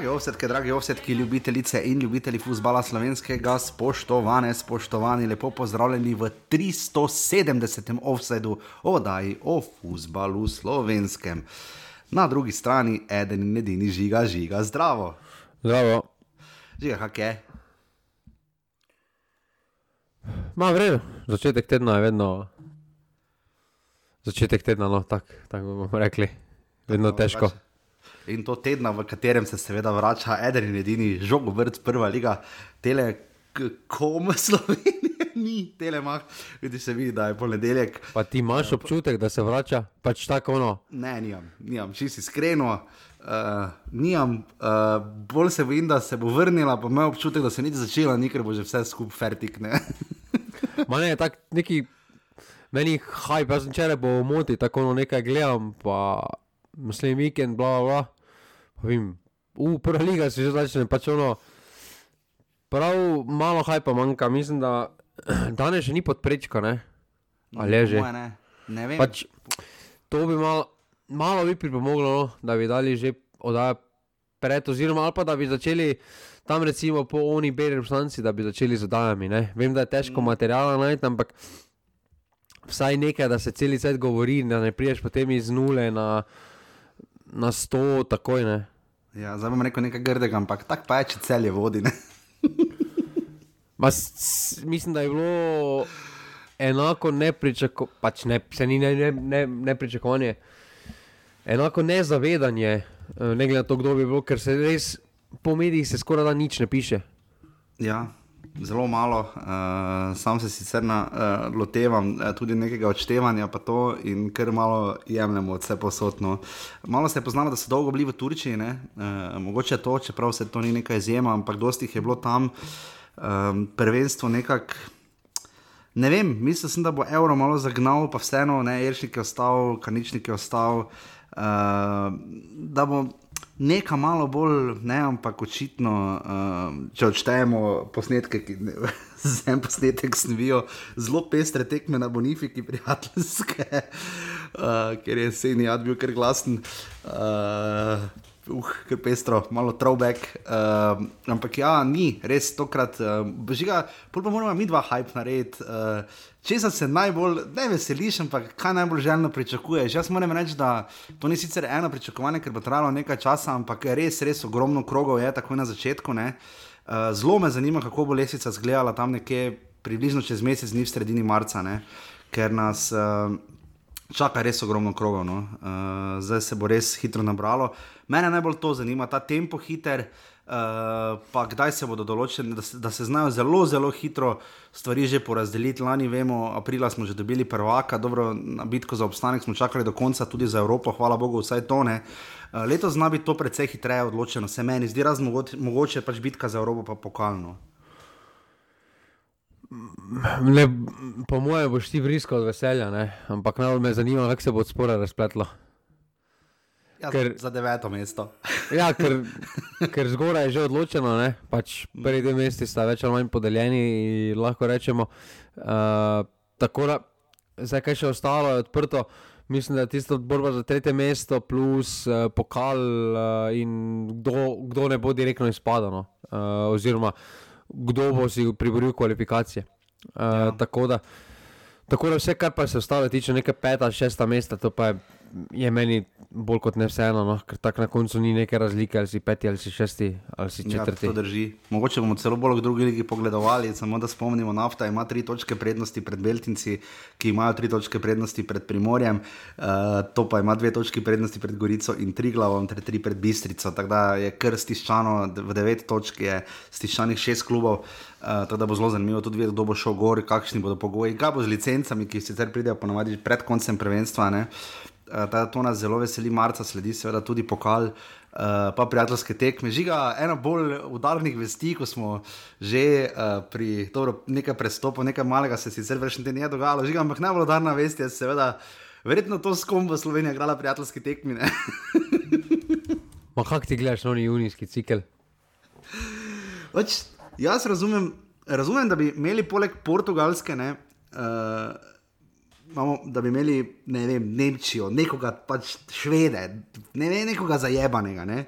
Dragi ovsetke, dragi ovsetki, ljubitelice in ljubitelji futbola slovenskega, spoštovane, spoštovani, lepo pozdravljeni v 370. offsetu oddaji o futbalu slovenskem. Na drugi strani eden in edini žiga, žiga, zdravo. Zdravo. Žiga, kak je? Ma vredno, začetek tedna je vedno. Začetek tedna, no, tako tak bomo rekli. Vedno težko. In to tedna, v katerem se seveda vrača eden in edini žog, vrt, prva liga, telekom Slovenije, ni telemah, vidi se vidi, da je ponedeljek. Pa ti imaš občutek, da se vrača, pač tako ono. Ne, nimam, nimam, čisto iskreno. Uh, nimam, uh, bolj se bojim, da se bo vrnila, pa imam občutek, da se ni začela, nikar bo že vse skupaj fertik. Ma ne, tak neki, meni hajp, jaz sem včeraj bo v moti, tako ono nekaj gledam, pa muslim vikend, bla bla bla. Vem, v prva liga se že začne, pač ono, prav malo hajpa manjka, mislim, da danes še ni podprečka, ne? Ali je že? Ne, ne vem. Pač, to bi malo, malo bi pripomoglo, no, da bi dali že oddajo pred, oziroma ali pa da bi začeli tam recimo po oni beri reprezentanci, da bi začeli z oddajami. Ne? Vem, da je težko materijala najti, ampak vsaj nekaj, da se celi svet govori, da ne priješ potem iz nule na, na sto, takoj ne. Ja, zdaj bom rekel nekaj grdega, ampak tako pa je, če celje vodi. Ne? Ma, s, s, mislim, da je bilo enako nepričakovanje, pač ne, se ni ne, ne, ne, nepričakovanje, enako nezavedanje, eh, ne glede na to, kdo bi bil, ker se res po medijih skoraj da nič ne piše. Ja, zelo malo, uh, sam se sicer na, uh, lotevam uh, tudi nekega odštevanja, pa to in kar malo jemljemo od vse posodno. Malo se je poznalo, da so dolgo bili v Turčiji, ne? uh, mogoče to, čeprav se to ni neka izjema, ampak dosti jih je bilo tam, um, prvenstvo nekako. Ne vem, mislil sem, da bo evro malo zagnal, pa vseeno, ne, Eršnik je ostal, Kaničnik je ostal, uh, da bo nekaj malo bolj, ne, ampak očitno, uh, če odštejemo posnetke, ki za en posnetek snovijo, zelo pestre tekme na Bonifiki, prijateljske, uh, ker je sejni jad bil kar glasen. Uh, Uh, ker pestro, malo throwback. Uh, ampak ja, ni, res tokrat. Uh, žiga, pol pa moramo mi dva hype narediti. Uh, Česa se najbolj, ne veseliš, ampak kaj najbolj željno pričakuješ? Jaz moram reči, da to ni sicer eno pričakovanje, ker bo trajalo nekaj časa, ampak res, res ogromno krogov je tako na začetku. Uh, zelo me zanima, kako bo lesica izgledala tam nekje približno čez mesec dni v sredini marca, ne? ker nas. Uh, Čaka res ogromno krogov, no. uh, zdaj se bo res hitro nabralo. Mene najbolj to zanima, ta tempo hiter, uh, pa kdaj se bodo določili, da, se- da se znajo zelo, zelo hitro stvari že porazdeliti. Lani, vemo, aprila smo že dobili prvaka, dobro, na bitko za obstanek smo čakali do konca, tudi za Evropo, hvala Bogu, vsaj to ne. Uh, letos zna biti to precej hitreje odločeno, se meni zdi, razen mogoče, pač bitka za Evropo, pa pokalno. Ne, po mojem boš ti vriskal od veselja, ne? ampak najbolj me zanima, kako se bo od spora razpletlo. Ja, Ker-. Za deveto mesto. Ja, ker, ker zgoraj je že odločeno, ne? pač prvi dve mesti sta več ali manj podeljeni, lahko rečemo. Uh, tako da, zdaj kaj še ostalo je odprto. Mislim, da je tisto borba za tretje mesto, plus uh, pokal uh, in kdo, kdo ne bo direktno izpadano, uh, oziroma kdo bo si priboril kvalifikacije. Uh, Ja. tako, da, tako da vse, kar pa se ostalo tiče, neka peta, šesta mesta, to pa je, je meni bolj kot ne vseeno, no? ker tako na koncu ni neke razlike, ali si peti, ali si šesti, ali si četrti. Ja, to drži. Mogoče bomo celo bolj v drugi ligi pogledovali, samo da spomnimo, nafta ima tri točke prednosti pred Beltinci, ki imajo tri točke prednosti pred Primorjem, uh, to pa ima dve točki prednosti pred Gorico in Triglavom, ter tri pred Bistrico. Tako da je kar stiščano, v devet točk je stiščanih šest klubov. Uh, tako da bo zelo zanimivo tudi videti, kdo bo šel gor, kakšni bodo pogoji, kaj bo z licencami, ki sicer pridejo ponavadi pred koncem prvenstva. Ne? Uh, da to nas zelo veseli, marca sledi seveda tudi pokal, uh, pa prijateljske tekme. Žiga, ena bolj udarnih vesti, ko smo že uh, pri dobro, nekaj prestopov, nekaj malega se sicer več ne je dogajalo, žiga, ampak najbolj udarna vest je seveda. Verjetno to s kom bo Slovenija igrala prijateljske tekme. ne. Ma kak ti gledaš nov junijski cikel? Pač, jaz razumem, razumem, da bi imeli poleg Portugalske, ne, uh, imamo, da bi imeli ne vem, Nemčijo, nekoga pač švede, ne, ne nekoga zajebanega. Ne?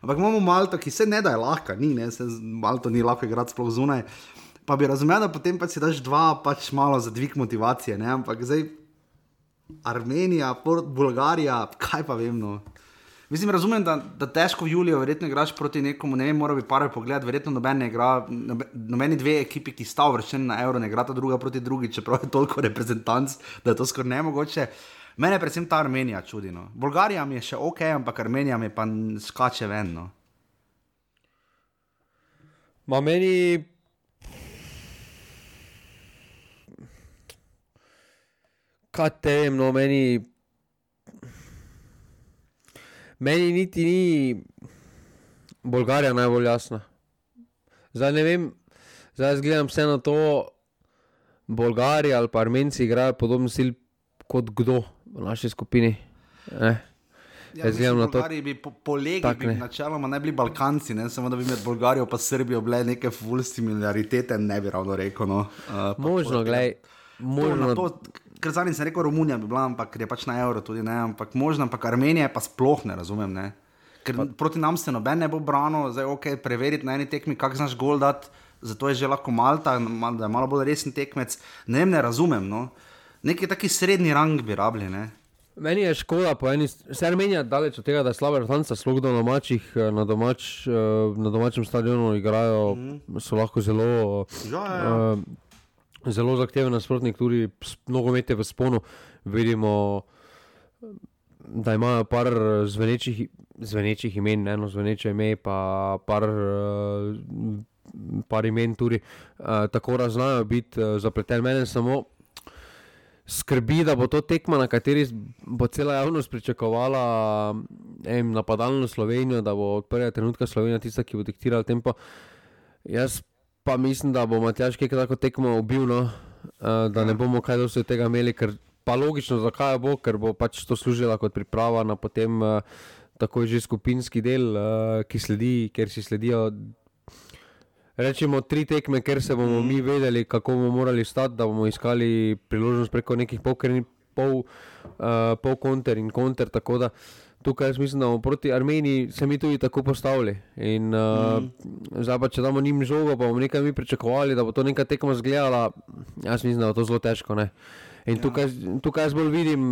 Ampak imamo Malto, ki se ne da je lahka, ni, ne, se Malto ni lahko igrati sploh zunaj. Pa bi razumel, da potem pa si daš dva, pač malo za dvig motivacije, ne? ampak zdaj Armenija, Bolgarija, kaj pa vem. No. Mislim, razumem, da, da težko v Juliju, verjetno igraš proti nekomu, ne vem, mora bi par pogled, verjetno noben ne igra, nobeni dve ekipi, ki sta uvrščeni na Euro, ne igrata druga proti drugi, čeprav je toliko reprezentanc, da je to skoraj nemogoče. Mene predvsem ta Armenija čudi. No. Bolgarija mi je še ok, ampak Armenija mi pa skače ven. No. Ma meni. Kaj te vem, no meni. Meni niti ni Bolgarija najbolj jasna. Zdaj ne vem, zdaj gledam vse na to, Bolgari ali pa Armenci igrajo podoben stil kot kdo v naši skupini. Eh. Ja, mislim, na to, da bi po, po legi, bi načeloma ne bili Balkanci, ne? samo da bi med Bolgarijo in Srbijo bile neke fulsti milijaritete, ne bi ravno rekel. No. Uh, možno, gledaj. Možno. Ker zadnji sem rekel, Romunija bi bila, ampak je pač na evro tudi ne, ampak možno, ampak Armenija pa sploh ne razumem. Ne? Ker pa. proti nam se noben ne bo branil, zdaj ok, preveriti na eni tekmi, kak znaš gol dati, zato je že lahko Malta, da je malo bolj resen tekmec. Ne, ne razumem, no. Neki taki srednji rang bi rabili. Ne? Meni je škoda, po eni strani Armenija daleč od tega, da je slaba vrtanca, sploh na, domačih, eh, na, domač, eh, na domačem stadionu igrajo, mm -hmm. so lahko zelo. Ja, ja. Uh, zelo zahteven nasprotnik, tudi mnogomete v sponu. Vidimo, da imajo par zvenečih, zvenečih imen, eno zveneče ime, pa par, par imen tudi. Tako da znajo biti zapleteni. Mene samo skrbi, da bo to tekma, na kateri bo cela javnost pričakovala napadalno Slovenijo, da bo od prvega trenutka Slovenija tista, ki bo diktirala tempo. Jaz pa mislim, da bo Matjaš kaj tako tekmo ubil, no? uh, da ne bomo kaj dosti tega imeli, ker pa logično, zakaj bo, ker bo pač to služila kot priprava na potem uh, takoj že skupinski del, uh, ki sledi, ker si sledijo. Rečemo tri tekme, ker se bomo mi vedeli, kako bomo morali stati, da bomo iskali priložnost preko nekih pol, pol, uh, pol konter in konter. Tako da uh, tukaj jaz mislim, da bomo proti Armeniji se mi tudi tako postavili. In, uh, mm. zdaj pa če damo njim žogo, pa bomo nekaj mi pričakovali, da bo to neka tekma zgledala. Jaz mislim, da bo to zelo težko. Ne? In ja. tukaj, tukaj jaz bolj vidim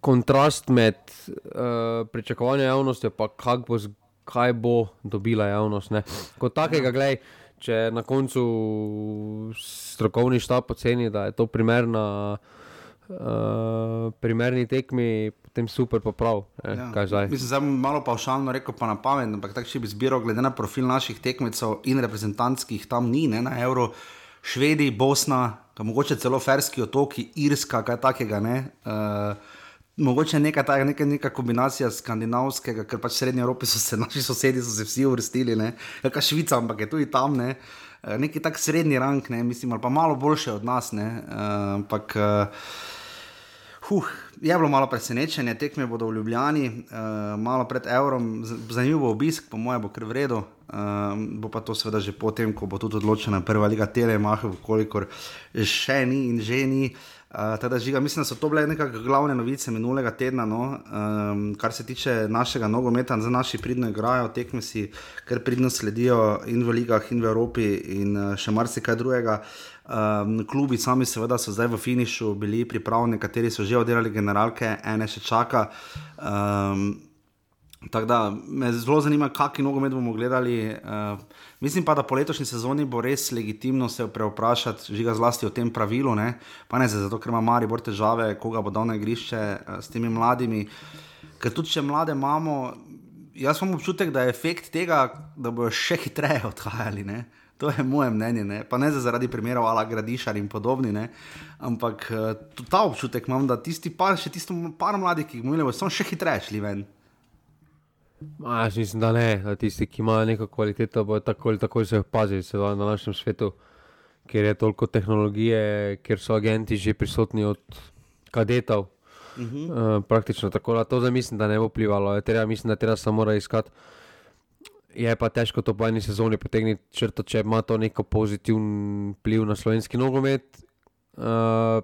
kontrast med uh, pričakovanjem javnosti, pa bo, kaj bo dobila javnost. Ne? Kot takega, ja. gledaj. Če na koncu strokovni štab oceni, da je to primerna uh, uh, primerni tekmi, potem super, pa prav. Ja. Mislim, da sem malo pa všalno rekel, pa na pamet, ampak tako če bi zbiral, glede na profil naših tekmecev in reprezentantskih, tam ni, ne, na Euro, Švedi, Bosna, mogoče celo Ferski otoki, Irska, kaj takega. Ne, uh, Mogoče neka, ta, neka, neka kombinacija skandinavskega, ker pač v Srednji Evropi so se naši sosedi so se vsi uvrstili, ne kaj Švica, ampak je tudi tam, ne. neki tak srednji rang, ne, mislim, ali pa malo boljše od nas. Ne, uh, ampak, uh, Huh, je bilo malo presenečenje, tekme bodo v Ljubljani, uh, malo pred evrom, zanimiv bo obisk, po mojem, bo kar vredno. Uh, bo pa to seveda že potem, ko bo tudi odločena prva liga Telemaha, kolikor še ni in že ni. Uh, teda, žiga, mislim, da so to bile nekakšne glavne novice minulega tedna, no, um, kar se tiče našega nogometa, za naši pridno igrajo, tekme si, ker pridno sledijo in v ligah, in v Evropi, in uh, še marsikaj drugega. Uh, Um, klubi sami, seveda, so zdaj v finišu bili pripravljeni, nekateri so že oddelali generalke, ene še čaka. Um, Tako da me zelo zanima, kakšen nogomet bomo gledali. Uh, mislim pa, da po letošnji sezoni bo res legitimno se preoprašati, žiga zlasti o tem pravilu. Ne? Pa ne zato, ker ima Mari bolj težave, koga bo dal na igrišče uh, s temi mladimi. Ker tudi če mlade imamo, jaz imam občutek, da je efekt tega, da bodo še hitreje odhajali. Ne? To je moje mnenje, ne? pa ne zaradi primerov ala gradišar in podobni, ne? ampak uh, ta občutek imam, da tisti par, še tisto par mladih, ki jih imamo, so še hitreje šli ven. A, jaz mislim, da ne, da tisti, ki imajo neko kvaliteto, bo tako ali tako se opazili na našem svetu, ker je toliko tehnologije, ker so agenti že prisotni od kadetov. Uh -huh. uh, praktično tako, da to zdaj mislim, da ne bo vplivalo. Treba, mislim, da treba samo iskati je pa težko to po eni sezoni potegniti črto, če ima to neko pozitiven vpliv na slovenski nogomet. Uh,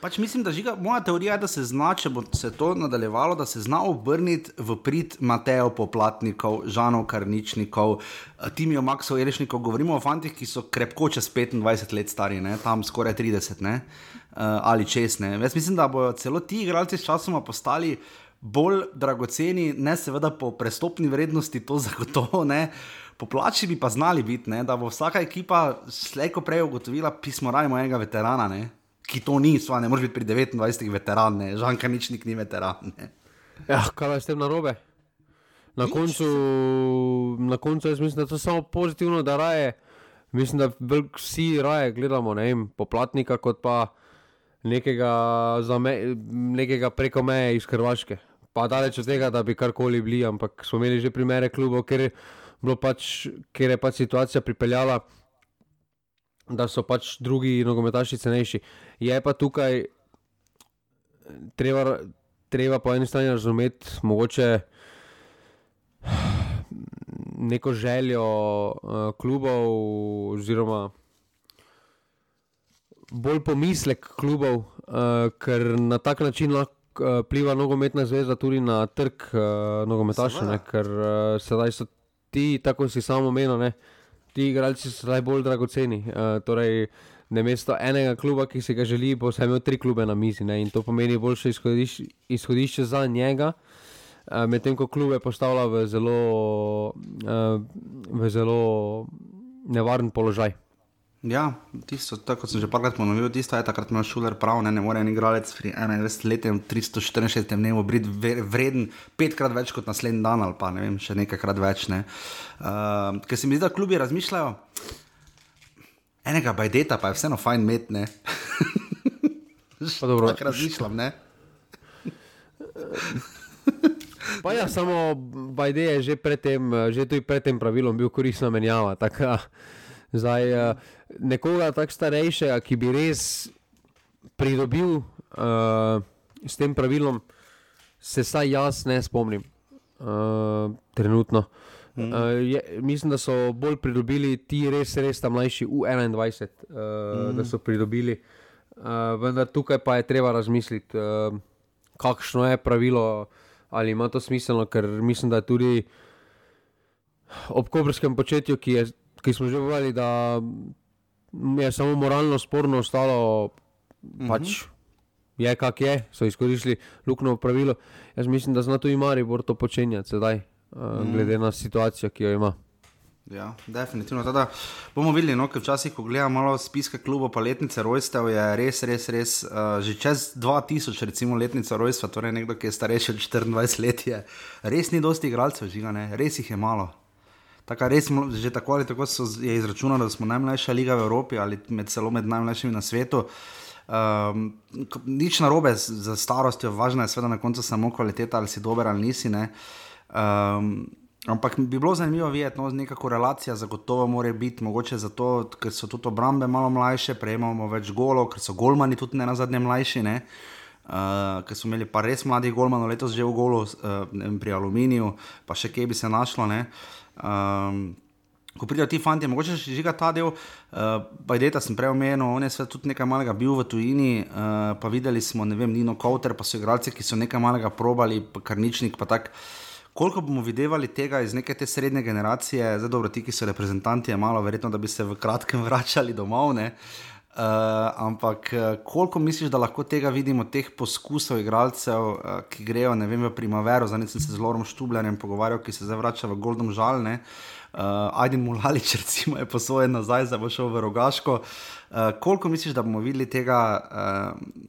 Pač mislim, da žiga, moja teorija je, da se zna, če bo se to nadaljevalo, da se zna obrniti v prid Matejo Poplatnikov, Žanov Karničnikov, eh, Timijo Maksov, Erešnikov. Govorimo o fantih, ki so krepko čez 25 let stari, ne? tam skoraj 30 ne? Uh, ali čez. Ne? Jaz mislim, da bodo celo ti igralci s časoma postali bolj dragoceni, ne seveda po prestopni vrednosti, to zagotovo ne. Po plači bi pa znali biti, ne? da bo vsaka ekipa slejko prej ugotovila, pismo rajmo enega veterana. Ne? ki to ni, sva, ne moreš biti pri 29 veteranih, žanka nič ni veteran. Ja, kaj je s tem narobe? Na koncu, na koncu jaz mislim, da to samo pozitivno, da raje, mislim, da vsi raje gledamo ne vem, poplatnika kot pa nekega, me, nekega preko meje iz Hrvaške. Pa daleč od tega, da bi karkoli bili, ampak smo imeli že primere klubov, ker pač, ker je pač situacija pripeljala da so pač drugi nogometaši cenejši. Je pa tukaj treba, treba po eni strani razumeti, mogoče neko željo uh, klubov, oziroma bolj pomislek klubov, uh, ker na tak način lahko. Pliva nogometna zveza tudi na trg uh, nogometašov, ker uh, sedaj so ti, tako si samo menil, uh, ti igralci so najbolj dragoceni. Uh, torej, na mesto enega kluba, ki si ga želi, bo vse imel tri klube na mizi ne? in to pomeni boljše izhodišče, izhodišče za njega. Uh, Medtem ko klube postavlja v zelo, uh, v zelo nevaren položaj. Ja, tisto, tako sem že parkrat ponovil, tisto je takrat imel šuler prav, ne, ne more en igralec pri 21-letnem 364 dnevu biti vreden petkrat več kot naslednji dan ali pa ne vem, še nekajkrat več. Ne. Uh, ker se mi zdi, da klubi razmišljajo, enega bajdeta pa je vseeno fajn met, ne. Pa dobro. Tako razmišljam, ne. Pa ja, samo bajde je že predtem, že tudi pred tem pravilom bil koristna menjava. Tako, Zdaj, uh, nekoga tako starejšega, ki bi res pridobil uh, s tem pravilom, se saj jaz ne spomnim. Uh, trenutno. Uh, je, mislim, da so bolj pridobili ti res, res tam mlajši, U21, uh, mm. da so pridobili. Uh, vendar tukaj pa je treba razmisliti, uh, kakšno je pravilo, ali ima to smisel, ker mislim, da tudi ob kobrskem početju, ki je ki smo že povedali, da je samo moralno sporno ostalo, pač uh -huh. je kak je, so izkoristili luknjo pravilo. Jaz mislim, da zna tudi Maribor to počenjati sedaj, uh -huh. glede na situacijo, ki jo ima. Ja, definitivno. Tada bomo videli, no, ker včasih, ko gledamo malo spiske klubov, pa letnice rojstev, je res, res, res uh, že čez 2000, recimo letnica rojstva, torej nekdo, ki je starejši od 24 let, je res ni dosti igralcev, žiga, res jih je malo. Tako res, že tako ali tako je izračunano, da smo najmlajša liga v Evropi ali med celo med najmlajšimi na svetu. Um, nič na robe za starostjo, važno je seveda na koncu samo kvaliteta, ali si dober ali nisi. Um, ampak bi bilo zanimivo videti, no, neka korelacija zagotovo mora biti, mogoče zato, ker so tudi obrambe malo mlajše, prejemamo več golov, ker so golmani tudi ne na zadnje mlajši. Ne? Uh, ker smo imeli pa res mladih golmanov letos že v golu, uh, pri aluminiju, pa še kje bi se našlo. Uh, Um, ko pridejo ti fanti, mogoče še žiga ta del, pa je deta sem prej omenil, on je tudi nekaj malega bil v tujini, uh, pa videli smo, ne vem, Nino Kauter, pa so igralci, ki so nekaj malega probali, pa karničnik, pa tako. Koliko bomo videli tega iz neke te srednje generacije, zdaj dobro, ti, ki so reprezentanti, je malo verjetno, da bi se v kratkem vračali domov. Uh, ampak koliko misliš, da lahko tega vidimo, teh poskusov igralcev, uh, ki grejo vem, v primavero, zdaj sem se z Lorom Štubljanjem pogovarjal, ki se zdaj vrača v Goldom Žalne. Uh, Ajdin Mulalič, recimo, je posojen nazaj, zdaj bo šel v Rogaško. Uh, koliko misliš, da bomo videli tega,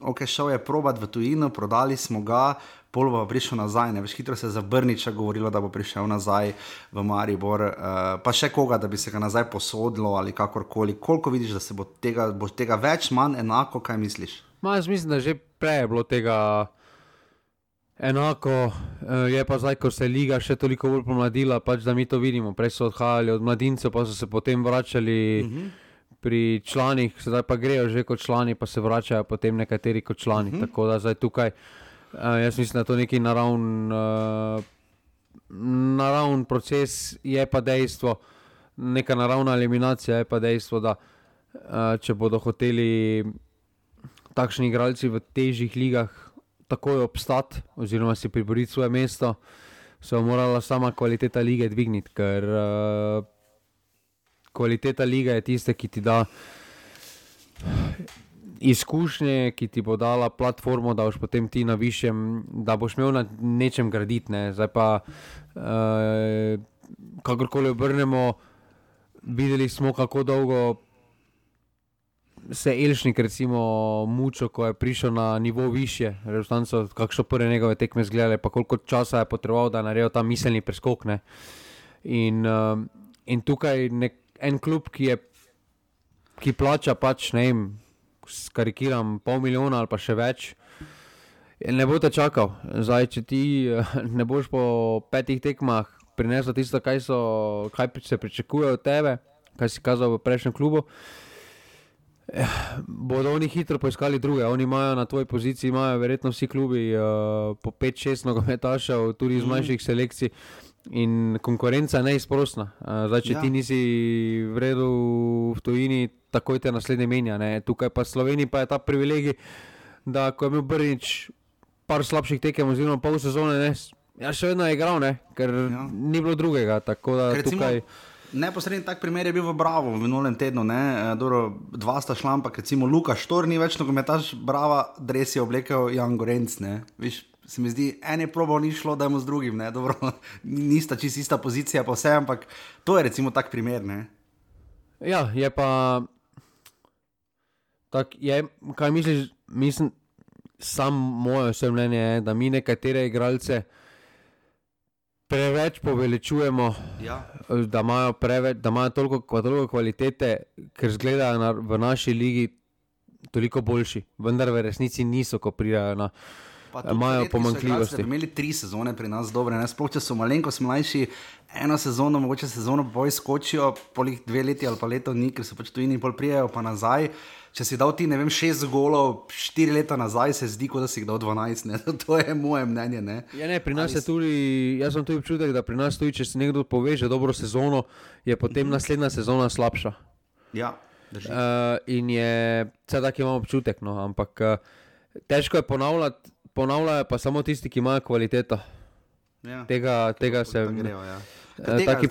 uh, ok, šel je probat v tujino, prodali smo ga, pol bo prišel nazaj, ne veš, hitro se je za Brniča govorilo, da bo prišel nazaj v Maribor, uh, pa še koga, da bi se ga nazaj posodilo ali kakorkoli. Koliko vidiš, da se bo tega, bo tega več, manj enako, kaj misliš? Ma, jaz mislim, da že prej je bilo tega. Enako eh, je pa zdaj, ko se je liga še toliko bolj pomladila, pač da mi to vidimo. Prej so odhajali od mladincev, pa so se potem vračali uh mhm. -huh. pri članih, sedaj pa grejo že kot člani, pa se vračajo potem nekateri kot člani. Uh mhm. -huh. Tako da zdaj tukaj. Uh, jaz mislim, da je to neki naravn, uh, naravn proces, je pa dejstvo, neka naravna eliminacija je pa dejstvo, da če bodo hoteli takšni igralci v težjih ligah takoj obstati, oziroma si priboriti svoje mesto, se bo morala sama kvaliteta lige dvigniti, ker uh, kvaliteta lige je tista, ki ti da izkušnje, ki ti bo dala platformo, da boš potem ti na višjem, da boš imel na nečem graditi. Ne. Zdaj pa, uh, kakorkoli obrnemo, videli smo, kako dolgo se Elšnik, recimo, mučil, ko je prišel na nivo više. Rezultanco, kakšno prve njegove tekme zgledale, pa koliko časa je potreboval, da je naredil ta miselni preskok. In, uh, in tukaj nek, en klub, ki je. Ki plača pač, ne vem, skarikiram, pol milijona ali pa še več. Ne bo te čakal, zdaj, če ti ne boš po petih tekmah prinesel tisto, kaj, so, kaj se pričakuje od tebe, kaj si kazal v prejšnjem klubu. Eh, bodo oni hitro poiskali druge, oni imajo na tvoji poziciji, imajo verjetno vsi klubi uh, po 5-6 nogometašev, tudi iz mhm. manjših selekcij. In konkurenca je neizprostna. Uh, zdaj, če ja. ti nisi v redu v tujini, takoj te naslednje menja. Ne. Tukaj pa Sloveniji pa je ta privilegij, da ko je imel Brnič par slabših tekem, oziroma pol sezone, ne, ja, še vedno je igral, ne, ker ja. ni bilo drugega. Tukaj... Neposredni tak primer je bil v Bravo v minulem tednu. E, dobro, dva sta šla, ampak recimo Luka Štor ni več, no, kometaš Brava, dres je oblekel Jan Gorenc. Se mi zdi, en je probo ni šlo, da je mu z drugim, ne, dobro, nista čisto ista pozicija, pa vse, ampak to je recimo tak primer. Ne. Ja, je pa. Tak, je, kaj misliš, mislim, samo moje osebno mnenje je, da mi nekatere igralce preveč poveličujemo, ja. da imajo preveč, da imajo toliko, toliko kvalitete, ker zgledajo na, v naši ligi toliko boljši, vendar v resnici niso, ko prijajo na. Imajo pomanjkljivosti. Imeli tri sezone pri nas, dobre, ne sploh če so malenkost mlajši, eno sezono, mogoče sezono boj skočijo, polih dve leti ali pa leto ni, ker so pač tujini pol prijajo pa nazaj. Če si dal ti, ne vem, šest golov, štiri leta nazaj, se zdi, kot da si jih dal dvanajst. To je moje mnenje. Ne? Ja, ne, pri nas Ali... je tudi, jaz sem tudi občutek, da pri nas tudi, če si nekdo poveže dobro sezono, je potem -hmm. naslednja sezona slabša. Ja. Uh, in je, vse tako imamo občutek, no, ampak uh, težko je ponavljati, ponavljajo pa samo tisti, ki imajo kvaliteto. Ja, tega, tega se mi gre. Ja. Uh, taki...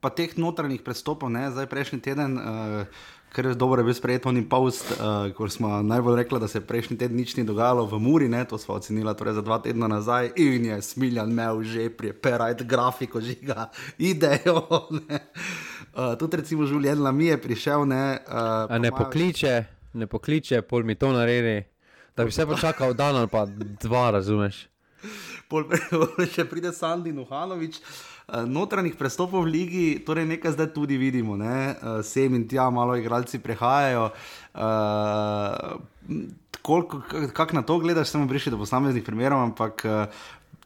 Pa teh notranjih prestopov, ne, zdaj prejšnji teden. Uh, ker dobro, je bil sprejet oni paust, uh, ko smo najbolj rekli, da se prejšnji teden nič ni dogajalo v Muri, ne, to smo ocenili torej za dva tedna nazaj, in je smiljan imel že preperajt grafiko, žiga, idejo. Ne. Uh, tudi recimo življenje Lami je prišel. Ne, uh, ne pokliče, ne pokliče, pol mi to naredi, da bi se počakal dan ali pa dva, razumeš. Pol, še pride Sandy Nuhanovič. Uh, Eh, notranjih prestopov v ligi, torej nekaj zdaj tudi vidimo, ne? Eh, sem in tja malo igralci prehajajo. Uh, Kako na to gledaš, samo prišli do posameznih primerov, ampak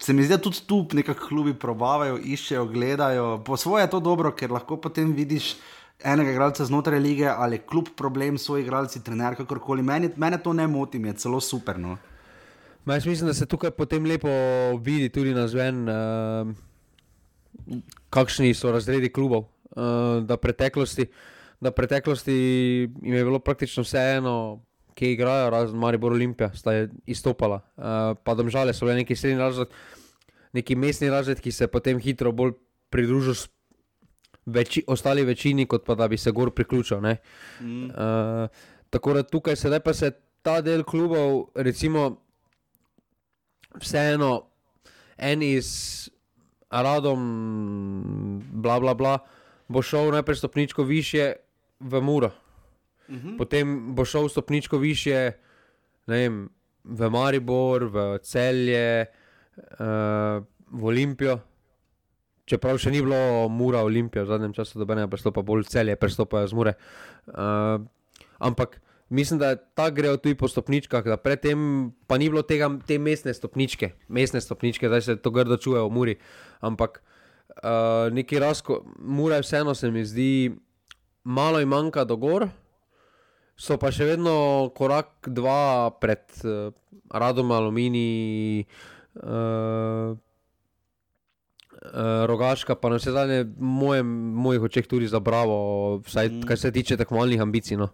se mi zdi, da tudi tu nekako klubi probavajo, iščejo, gledajo. Po svoje je to dobro, ker lahko potem vidiš enega igralca znotraj lige ali kljub problem svojih igralcev, trener, kakorkoli. Mene, mene to ne moti, je celo super. No? Jaz mislim, da se tukaj potem lepo vidi tudi na zven. Uh kakšni so razredi klubov. Uh, da, preteklosti, da preteklosti jim je bilo praktično vseeno, kje igrajo, razen Maribor Olimpija, sta je izstopala. Uh, pa domžale so bile neki srednji razred, neki mestni razred, ki se je potem hitro bolj pridružil veči, ostali večini, kot pa da bi se gor priključil. Mm. Uh, tako da tukaj sedaj pa se ta del klubov, recimo, vseeno en iz radom, bla, bla, bla, bo šel najprej stopničko više v Muro. Uh mhm. -huh. Potem bo šel stopničko više vem, v Maribor, v Celje, uh, v Olimpijo. Čeprav še ni bilo Mura, Olimpija, v zadnjem času, da ne prestopa bolj celje, prestopajo z Mure. Uh, ampak mislim, da ta grejo tudi po stopničkah, da predtem pa ni bilo tega, te mestne stopničke, mestne stopničke, zdaj se to grdo čuje v Muri. Ampak uh, neki razko, Mura je vseeno se mi zdi, malo jim manjka do gor, so pa še vedno korak dva pred uh, radom aluminij. Uh, Uh, rogaška, pa na vse zadnje, v mojih očeh tudi za Bravo, vsaj mm. kar se tiče tekmovalnih ambicij. No.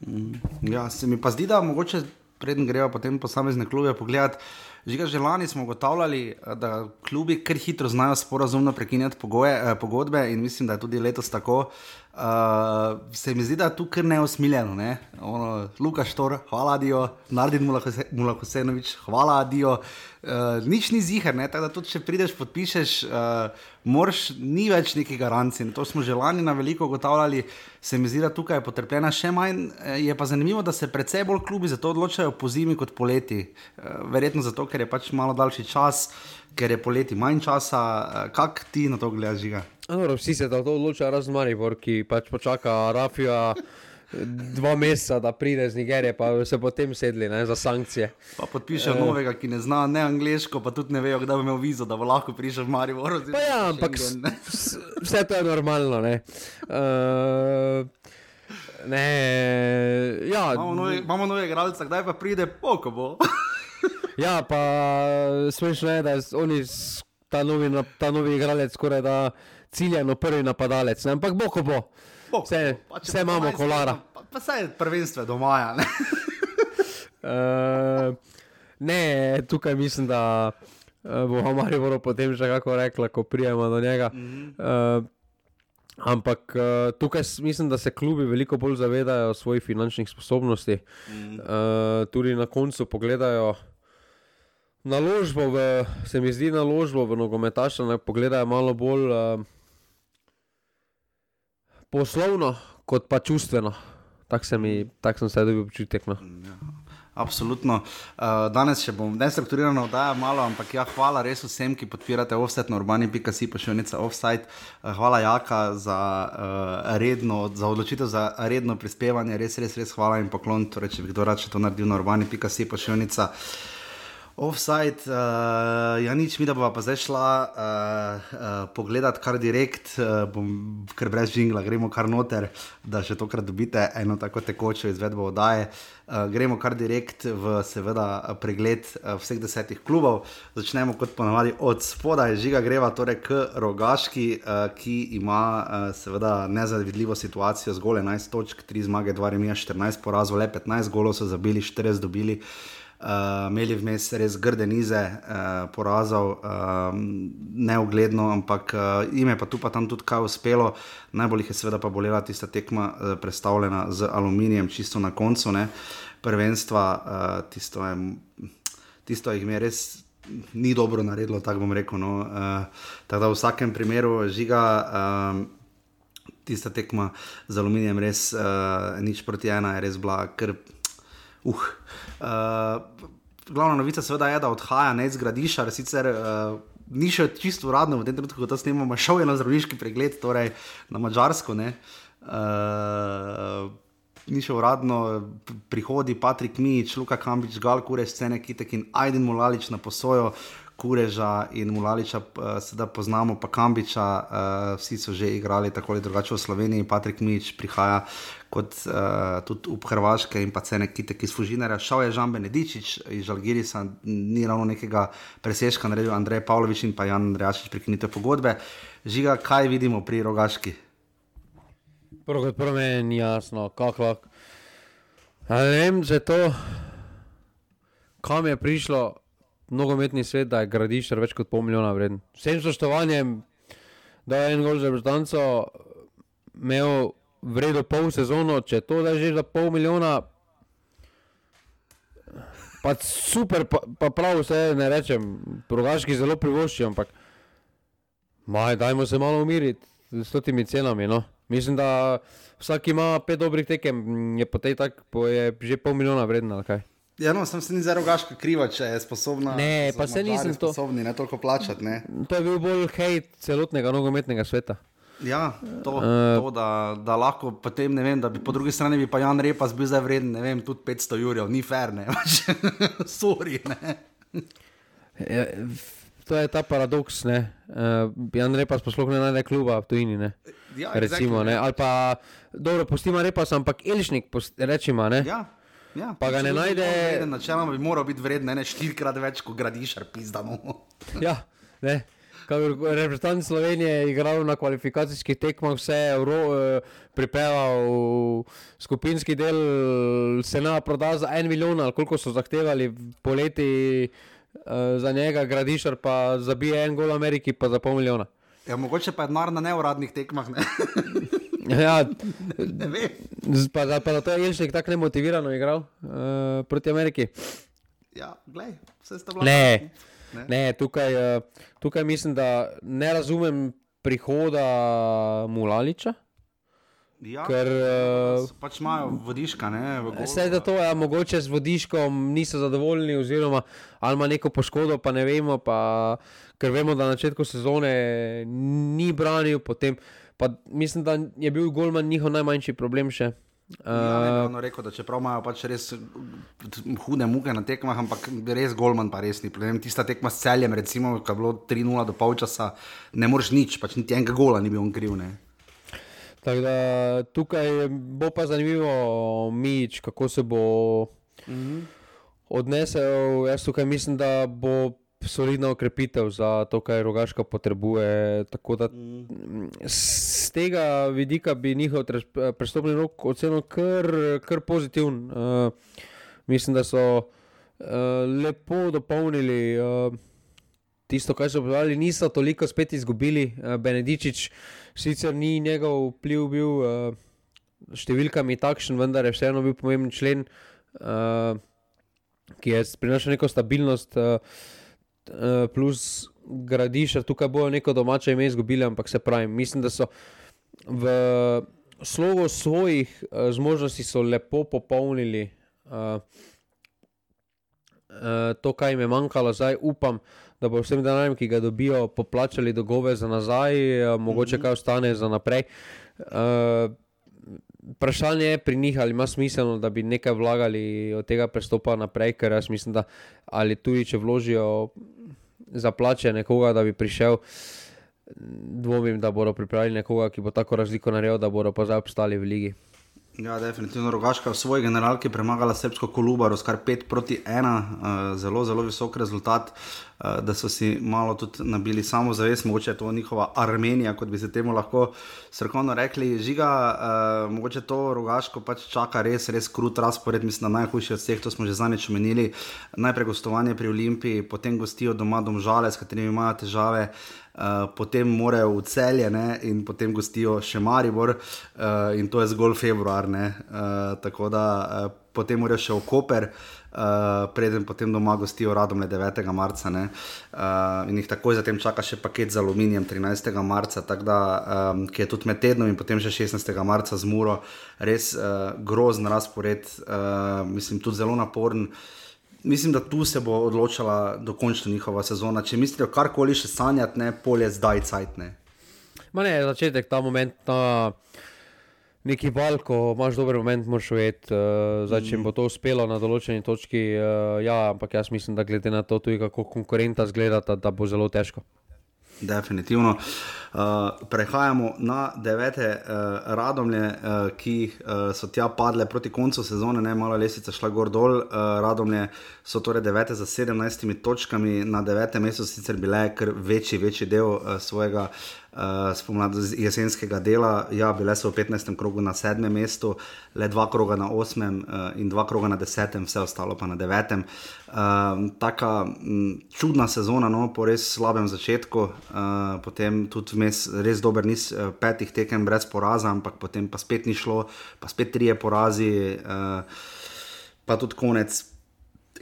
Mm, ja, se mi pa zdi, da mogoče preden grejo potem posamezne klube pogledati. Žiga, že lani smo ugotavljali, da klubi kar hitro znajo sporazumno prekinjati pogoje, eh, pogodbe in mislim, da je tudi letos tako. Uh, se mi zdi, da je tu kar neosmiljeno. Ne? Luka Štor, hvala Dio, Nardin Mulakosenovič, hvala Dio. Uh, nič ni zihar, tako da tudi če prideš, podpišeš, uh, moraš, ni več neki garancij. To smo že lani na veliko ugotavljali, se mi zdi, da tukaj je potrpljena še manj. Je pa zanimivo, da se predvsej bolj klubi za to odločajo po zimi kot poleti. Uh, verjetno zato, ker je pač malo daljši čas, ker je poleti manj časa. Uh, Kaj ti na to gledaš, žiga? Ano, vsi se to odločajo, razen Maribor, ki pač počaka Rafija dva meseca, da pride z Nigerije, pa se potem sedli ne, za sankcije. Pa podpišejo e... novega, ki ne zna ne angliško, pa tudi ne vejo, kdaj bo imel vizo, da bo lahko prišel v Maribor. Ja, ampak vse to je normalno. Ne. Uh... Ne, ja. Imamo nove igralce, kdaj pa pride, poko bo. ja, pa smešno je, da oni, ta novi, ta novi igralec, skoraj da ciljano prvi napadalec, ne? ampak bo, ko bo. bo vse, bo. vse imamo kolara. Pa, pa vse je prvenstvo do maja. Ne? uh, ne, tukaj mislim, da uh, bo Marijo potem že kako rekla, ko prijemo do njega. Mm -hmm. uh, Ampak uh, tukaj mislim, da se klubi veliko bolj zavedajo svojih finančnih sposobnosti. Mm. Uh, tudi na koncu pogledajo, naložbo v, se mi zdi, naložbo v nogometaša, da pogledajo malo bolj uh, poslovno, kot pa čustveno. Tako tak sem se dobil občutek. No. Ja, absolutno. Uh, danes še bom nestrukturirano oddajal malo, ampak ja, hvala res vsem, ki podpirate offset na urbani.si, pa še enica offside. Uh, hvala Jaka za, uh, redno, za odločitev za redno prispevanje, res, res, res hvala in poklon. Torej, če bi kdo rad to naredil na urbani.si, pa še enica. Offside, uh, ja, nič mi, da bova pa zdaj šla uh, uh, pogledat kar direkt, uh, bom, ker brez žingla, gremo kar noter, da še tokrat dobite eno tako tekočo izvedbo oddaje. Uh, gremo kar direkt v seveda pregled uh, vseh desetih klubov. Začnemo kot ponavadi od spodaj, žiga greva torej k Rogaški, uh, ki ima uh, seveda nezavidljivo situacijo, zgolj 11 točk, 3 zmage, 2 remija, 14 porazov, le 15 golov so zabili, 40 dobili uh, imeli vmes res grde nize uh, porazov, uh, neugledno, ampak uh, jim je pa tu pa tam tudi kaj uspelo. Najbolj jih je seveda pa bolela tista tekma, uh, predstavljena z aluminijem, čisto na koncu ne, prvenstva. Uh, tisto, je, tisto jih je res. Ni dobro naredilo, tako bom rekel. No. Uh, tako da v vsakem primeru žiga uh, tista tekma z aluminijem, res uh, nič proti ena, je res bila kar Uh. Uh, glavna novica seveda je, da odhaja ne iz Gradiša, sicer uh, ni še čisto uradno v tem trenutku, ko to snemamo, šel je na zdravniški pregled, torej na Mačarsko. Uh, ni še uradno, prihodi Patrik Mič, Luka Kambič, Gal, Kure, scene, Kitek in Aiden Mulalič na posojo. Kureža in Mulaliča, uh, sedaj poznamo pa Kambiča, uh, vsi so že igrali tako ali drugače v Sloveniji, Patrik Mič prihaja kot uh, tudi v Hrvaške in pa cene kite, ki služinere. Šel je Žan Benedičič iz Žalgirisa, ni ravno nekega preseška naredil Andrej Pavlović in pa Jan Andrejačič prekinite pogodbe. Žiga, kaj vidimo pri Rogaški? Prvo kot prvo meni ni jasno, kako lahko. Ne vem, če to, kam je prišlo nogometni svet, da je gradišče več kot pol milijona vreden. Vsem spoštovanjem, da je en gol za Britanco imel vredo pol sezono, če to da že za pol milijona. Pa super, pa, pa prav vse ne rečem, progaški zelo privošči, ampak maj, dajmo se malo umiriti s temi cenami. No. Mislim, da vsak ima pet dobrih tekem, je po tej tak, po je že pol milijona vredna. Ja, no, sem se ni zelo gaška kriva, če je sposobna. Ne, pa se nisem to. Sposobni, ne toliko plačati. Ne. To je bil bolj hejt celotnega nogometnega sveta. Ja, to, uh, to da, da lahko potem ne vem, da bi po drugi strani bi pa Jan Repas bil zdaj vreden, ne vem, tudi 500 jurjev, ni fair, ne, sorry, ne. Ja, to je ta paradoks, ne. Uh, Jan Repas pa sploh ne najde kluba v tujini, ne. Ja, Recimo, exactly, ne. Ali pa, dobro, pustimo Repas, ampak Elšnik, rečemo, ne. Ja. Ja, pa ga ne najde. Načeloma bi moral biti vreden, ne štirikrat več, kot gradiš, pizdano. ja, ne. Reprezentant Slovenije je igral na kvalifikacijskih tekmah, vse je uh, pripeljal skupinski del, se na proda za en milijon, ali koliko so zahtevali poleti uh, za njega, gradišar pa zabije en gol Ameriki, pa za pol milijona. Ja, mogoče pa je denar na neuradnih tekmah. Ne? Ja, ne vem. Pa, pa da to je Ilšek tako nemotivirano igral uh, proti Ameriki. Ja, glej, vse ste bili. Ne, ne. ne tukaj, uh, tukaj mislim, da ne razumem prihoda Mulaliča. Ja, ker uh, pač imajo vodiška. Vse za to, ja, mogoče z vodiškom niso zadovoljni, oziroma ali ima neko poškodbo, pa ne vemo. Pa, ker vemo, da na začetku sezone ni branil, potem pa mislim, da je bil Golman njihov najmanjši problem še. Uh, ja, ne, rekel, da čeprav imajo pač res hude muke na tekmah, ampak res Golman pa res ni problem. Tista tekma s celjem, recimo, ki je bilo 3-0 do polčasa, ne moreš nič, pač niti enega gola ni bil on kriv. Ne. Tako da tukaj bo pa zanimivo, Mič, kako se bo -hmm. odnesel. Jaz tukaj mislim, da bo solidna okrepitev za to, kar rogaška potrebuje. Tako da z tega vidika bi njihov prestopni rok ocenil kar, kar pozitiven. Uh, mislim, da so uh, lepo dopolnili. Uh, Tisto, kar so povedali, niso toliko spet izgubili. Benedičič, sicer ni njegov vpliv bil uh, številkami takšen, vendar je vseeno bil pomemben člen, uh, ki je prinašal neko stabilnost. Uh, plus gradiš, tukaj bojo neko domače ime izgubili, ampak se pravi, mislim, da so v slogu svojih uh, zmožnosti lepo popolnili uh, uh, to, kar jim je manjkalo. Zdaj upam, da bo vsem denarjem, ki ga dobijo, poplačali dolgove za nazaj, uh, mogoče mm -hmm. kaj ostane za naprej. Uh, Vprašanje je pri njih, ali ima smisel, da bi nekaj vlagali od tega prestopa naprej, ker jaz mislim, da ali tudi če vložijo za plače nekoga, da bi prišel. Dvomim, da bodo pripravili nekoga, ki bo tako razliko naredil, da bodo pa zdaj obstali v ligi. Ja, definitivno Rogaška v svoji generalki premagala Srpsko Kolubar, skar 5 proti 1, uh, eh, zelo, zelo visok rezultat, uh, da so si malo tudi nabili samo zavest, mogoče je to njihova Armenija, kot bi se temu lahko srkovno rekli. Žiga, uh, mogoče to Rogaško pač čaka res, res krut razpored, mislim, da najhujši od vseh, to smo že zanič omenili. Najprej gostovanje pri Olimpiji, potem gostijo doma domžale, s katerimi imajo težave. Uh, potem morajo v celje ne, in potem gostijo še Maribor, uh, in to je zgolj februar. Uh, tako da uh, potem morajo še v Koper, uh, preden potem doma gostijo radom 9. marca. Uh, in jih takoj zatem čaka še paket z aluminijem 13. marca, da, um, ki je tudi med tednom in potem še 16. marca z Muro. Res uh, grozen razpored, uh, mislim, tudi zelo naporen. Uh, mislim, da tu se bo odločila dokončna njihova sezona. Če mislijo karkoli še sanjati, ne polje zdaj cajtne. Ma ne, začetek ta moment. Ta... Neki val, ko imaš dober moment, moraš vedeti, uh, če bo to uspelo na določeni točki. Uh, ja, ampak jaz mislim, da glede na to, tudi kako konkurenta zgleda, da bo zelo težko. Definitivno. Uh, prehajamo na devete uh, radomlje, uh, ki uh, so tja padle proti koncu sezone, ne malo lesica šla gor dol. Uh, radomlje so torej devete za 17 točkami, na devetem mestu sicer bile kar večji, večji del uh, svojega uh, spomladi jesenskega dela. Ja, bile so v 15. krogu na sedmem mestu, le dva kroga na osmem uh, in dva kroga na desetem, vse ostalo pa na devetem. Uh, taka m, čudna sezona, no, po res slabem začetku, uh, potem tudi vmes res dober niz uh, petih tekem brez poraza, ampak potem pa spet ni šlo, pa spet trije porazi, uh, pa tudi konec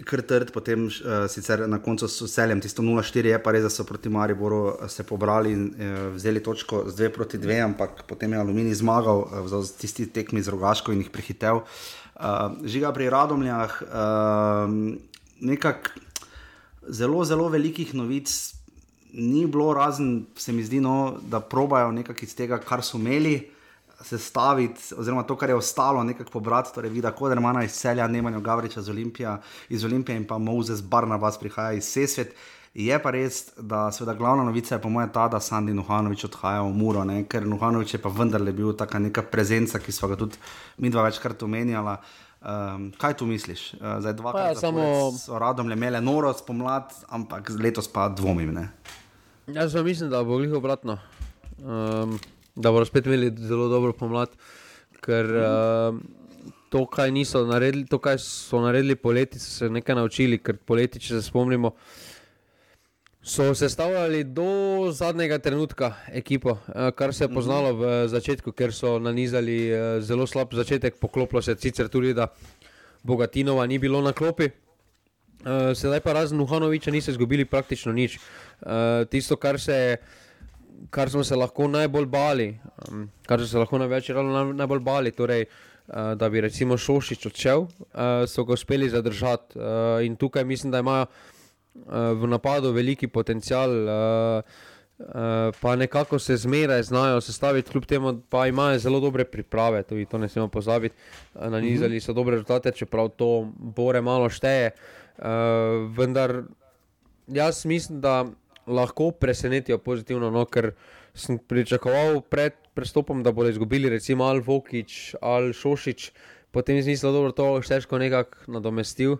kar trd, potem uh, sicer na koncu s celjem, tisto 0-4 je pa res, da so proti Mariboru eh, se pobrali in uh, vzeli točko z 2 proti 2, ampak potem je Alumini zmagal uh, z tisti tekmi z rogaško in jih prehitev. Uh, žiga pri Radomljah, uh, nekako zelo, zelo velikih novic. Ni bilo razen, se mi zdi, no, da probajo nekaj iz tega, kar so imeli, uh, sestaviti, oziroma to, kar je ostalo, nekako pobrati, torej vida, kot da ima iz celja, Nemanja Gavriča iz Olimpije, iz Olimpije in pa Mozes Barnabas prihaja iz Sesvet. Je pa res, da seveda glavna novica je po mojem ta, da Sandy Nuhanovič odhaja v Muro, ne? ker Nuhanovič je pa vendarle bil taka neka prezenca, ki smo ga tudi mi dva večkrat omenjala. Um, kaj tu misliš? Uh, zdaj dva, ki ja, samo... so radom le imeli noro spomlad, ampak letos pa dvomim. Ne? Jaz mislim, da bo jih obratno. Um, da bodo spet imeli zelo dobro pomlad, ker uh, to, kaj naredili, to, kaj so naredili poleti, so se nekaj naučili, ker poleti, če se spomnimo. So sestavljali do zadnjega trenutka ekipo, eh, kar se je poznalo v začetku, ker so nanizali eh, zelo slab začetek, poklopilo se sicer tudi, da Bogatinova ni bilo na klopi. Eh, sedaj pa razen Uhanoviča niso izgubili praktično nič. Tisto, kar, se, kar smo se lahko najbolj bali, kar so se lahko največ najbolj bali, torej, da bi recimo Šošič odšel, so ga uspeli zadržati. In tukaj mislim, da imajo v napadu veliki potencial, uh, uh, pa nekako se zmeraj znajo sestaviti, kljub temu pa imajo zelo dobre priprave, tudi to ne smemo pozabiti. Na nizali so dobre rezultate, čeprav to bore malo šteje. Uh, vendar jaz mislim, da lahko presenetijo pozitivno, no, ker sem pričakoval pred prestopom, da bodo izgubili recimo Al Vokič, Al Šošič, potem z mislijo, da to še težko nekako nadomestil.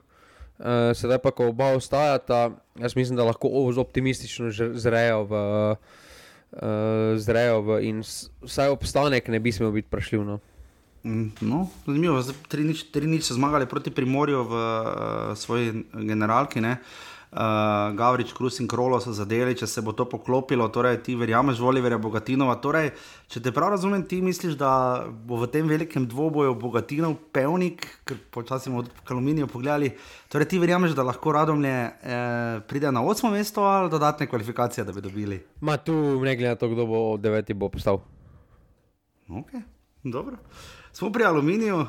Uh, sedaj pa, ko oba ostajata, jaz mislim, da lahko optimistično zrejo v, uh, zrejo v in vsaj obstanek ne bi smel biti prešljiv. No. Mm, no, zanimivo, tri nič, tri nič so zmagali proti Primorju v uh, svoji generalki. Uh, uh, Gavrič, Krus in Krolo so zadeli, če se bo to poklopilo, torej ti verjameš, Voliverja Bogatinova. Torej, če te prav razumem, ti misliš, da bo v tem velikem dvoboju Bogatinov pevnik, ker počasi bomo v Kaluminijo pogledali, torej ti verjameš, da lahko Radomlje eh, pride na osmo mesto ali dodatne kvalifikacije, da bi dobili? Ma tu ne glede na to, kdo bo deveti bo postal. Ok, dobro. Smo pri Aluminiju, uh,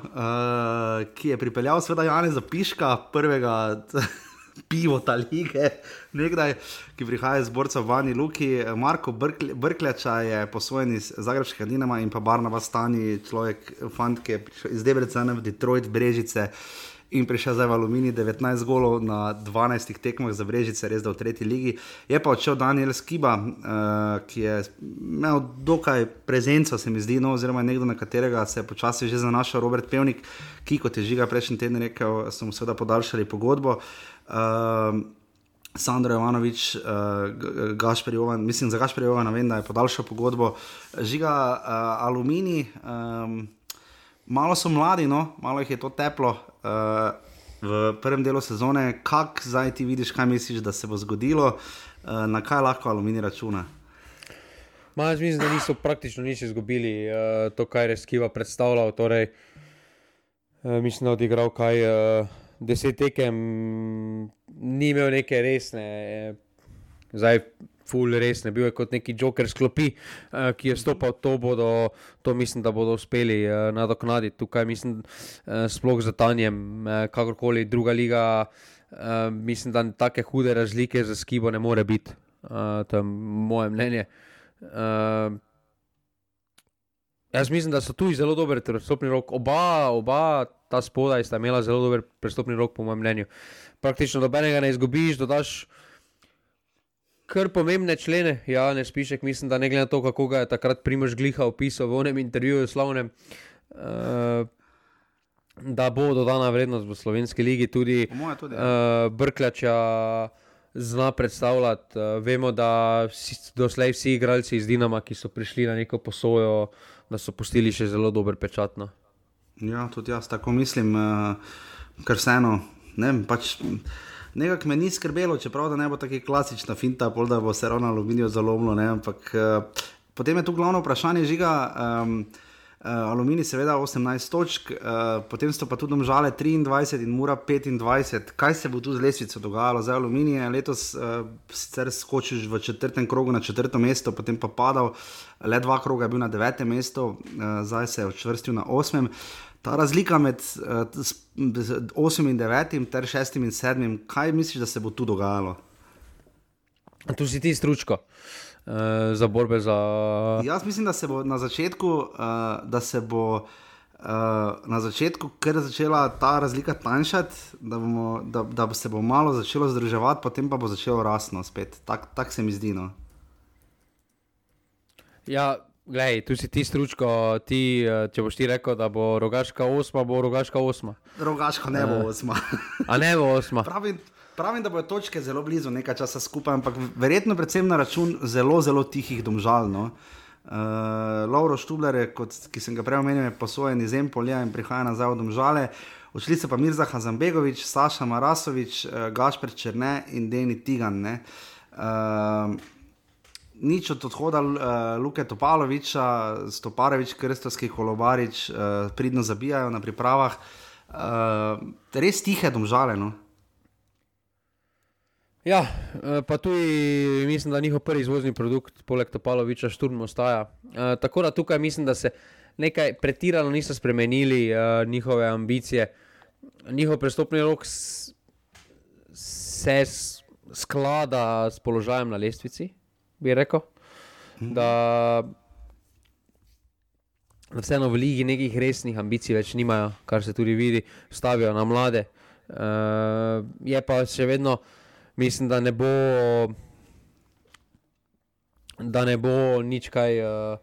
ki je pripeljal sveda Jana Zapiška, prvega pivo ta lige, nekdaj, ki prihaja iz borca Vani Luki. Marko Brkljača je posvojen iz Zagrebskega Dinama in pa Barnaba Stani, človek, fant, ki je prišel iz Debrecena v Detroit, Brežice. In prišel zdaj v Alumini 19 golov na 12 tekmah za Brežice, res da v tretji ligi. Je pa odšel Daniel Skiba, uh, ki je imel dokaj prezenco, se mi zdi, no, oziroma nekdo, na katerega se je počasi že zanašal Robert Pevnik, ki, kot je žiga prejšnji teden rekel, so mu seveda podaljšali pogodbo. Uh, uh, Sandro Jovanovič, uh, Gašpor Jovan, mislim za Gašpor Jovan, vem, da je podaljšal pogodbo, žiga uh, aluminij. Um, malo so mladi, no? malo jih je to teplo. Uh, V prvem delu sezone, kako zdaj ti vidiš, kaj misliš, da se bo zgodilo, na kaj lahko aluminij računa? Jaz mislim, da niso praktično nič izgubili, to, kar je Skiva predstavljal. Torej, mislim, da je odigral kaj deset tekem, ni imel neke resne, zdaj ful resne, bil je kot neki joker sklopi, uh, ki je stopil to, bodo, to mislim, da bodo uspeli uh, nadoknaditi tukaj, mislim, uh, sploh za tanjem, uh, kakorkoli druga liga, uh, mislim, da take hude razlike za skibo ne more biti, uh, to je moje mnenje. Uh, Jaz mislim, da so tu zelo dobri prestopni rok. Oba, oba ta spodaj sta imela zelo dober prestopni rok, po mojem mnenju. Praktično dobenega ne izgubiš, dodaš kar pomembne člene. Ja, ne spišek, mislim, da ne glede na to, kako ga je takrat Primož Gliha opisal v onem intervjuju slavnem. Uh, Da bo dodana vrednost v slovenski ligi, tudi, tudi uh, Brkljača zna predstavljati. Uh, vemo, da si, doslej vsi igralci iz Dinama, ki so prišli na neko posojo, uh, da so pustili še zelo dober pečat. No. Ja, tudi jaz tako mislim, uh, ker vseeno. Ne, pač, Nekako me ni skrbelo, čeprav ne bo tako klasična finta, pol, da bo se ravno aluminijo zalomilo. Ampak uh, potem je tu glavno vprašanje žiga. Um, Uh, Aluminij, seveda, 18 točk, uh, potem so pa tudi žale 23 in mura 25. Kaj se bo tu z lesvico dogajalo? Zdaj, Aluminij je letos uh, sicer skočil v četrtem krogu na četrto mesto, potem pa padal, le dva kroga je bil na devetem mestu, uh, zdaj se je odvrstil na osmem. Ta razlika med uh, 8 in 9 ter 6 in 7, kaj misliš, da se bo tu dogajalo? Tu si ti stručko. Uh, za borbe za. Jaz mislim, da se bo na začetku, uh, da se bo uh, na začetku, ker je začela ta razlika tanjšati, da, da, da se bo malo začelo združevati, potem pa bo začelo rasno spet. Tako tak se mi zdi. No. Ja, gledaj, tu si ti stručko, ti, če boš ti rekel, da bo rogaška osma, bo rogaška osma. Rogaška ne bo osma. A ne bo osma. Pravim, Pravim, da bodo točke zelo blizu, nekaj časa skupaj, ampak verjetno predvsem na račun zelo, zelo tihih domžal. No. Uh, Lauro Štubler, kot, ki sem ga prej omenil, je posojen iz Empolja in prihaja nazaj v domžale. Odšli so pa Mirza Hazambegovič, Saša Marasovič, uh, Gašper Črne in Deni Tigan. Uh, nič od odhoda uh, Luke Topaloviča, Stoparevič, Krstovski, Kolobarič, uh, pridno zabijajo na pripravah. Uh, res tihe domžale. No. Ja, eh, pa tudi mislim, da njihov prvi izvozni produkt, poleg Topaloviča, šturm ostaja. E, tako da tukaj mislim, da se nekaj pretirano niso spremenili e, njihove ambicije. Njihov prestopni rok se sklada s položajem na lestvici, bi rekel. Da, da vseeno v ligi nekih resnih ambicij več nimajo, kar se tudi vidi, stavijo na mlade. E, je pa še vedno mislim, da ne bo, da ne bo nič kaj uh,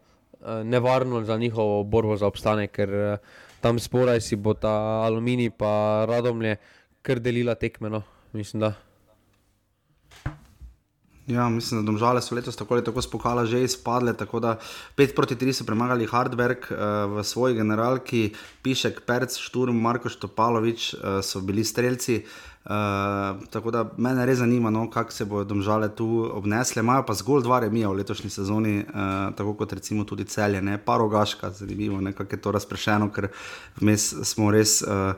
nevarno za njihovo borbo za obstanek, ker uh, tam sporaj si bo ta aluminij pa radomlje kar delila tekmeno. Mislim, da. Ja, mislim, da domžale so letos tako ali tako spokala že izpadle, tako da 5 proti 3 so premagali Hardberg uh, v svoji generalki, Pišek, Perc, Šturm, Marko Štopalovič uh, so bili streljci. Uh, Uh, tako da me res zanima, no, kako se bodo domžale tu obnesle. Imajo pa zgolj dva remija v letošnji sezoni, uh, tako kot recimo tudi celje, ne pa rogaška, zanimivo, kako je to razprešeno, ker vmes smo res. Uh,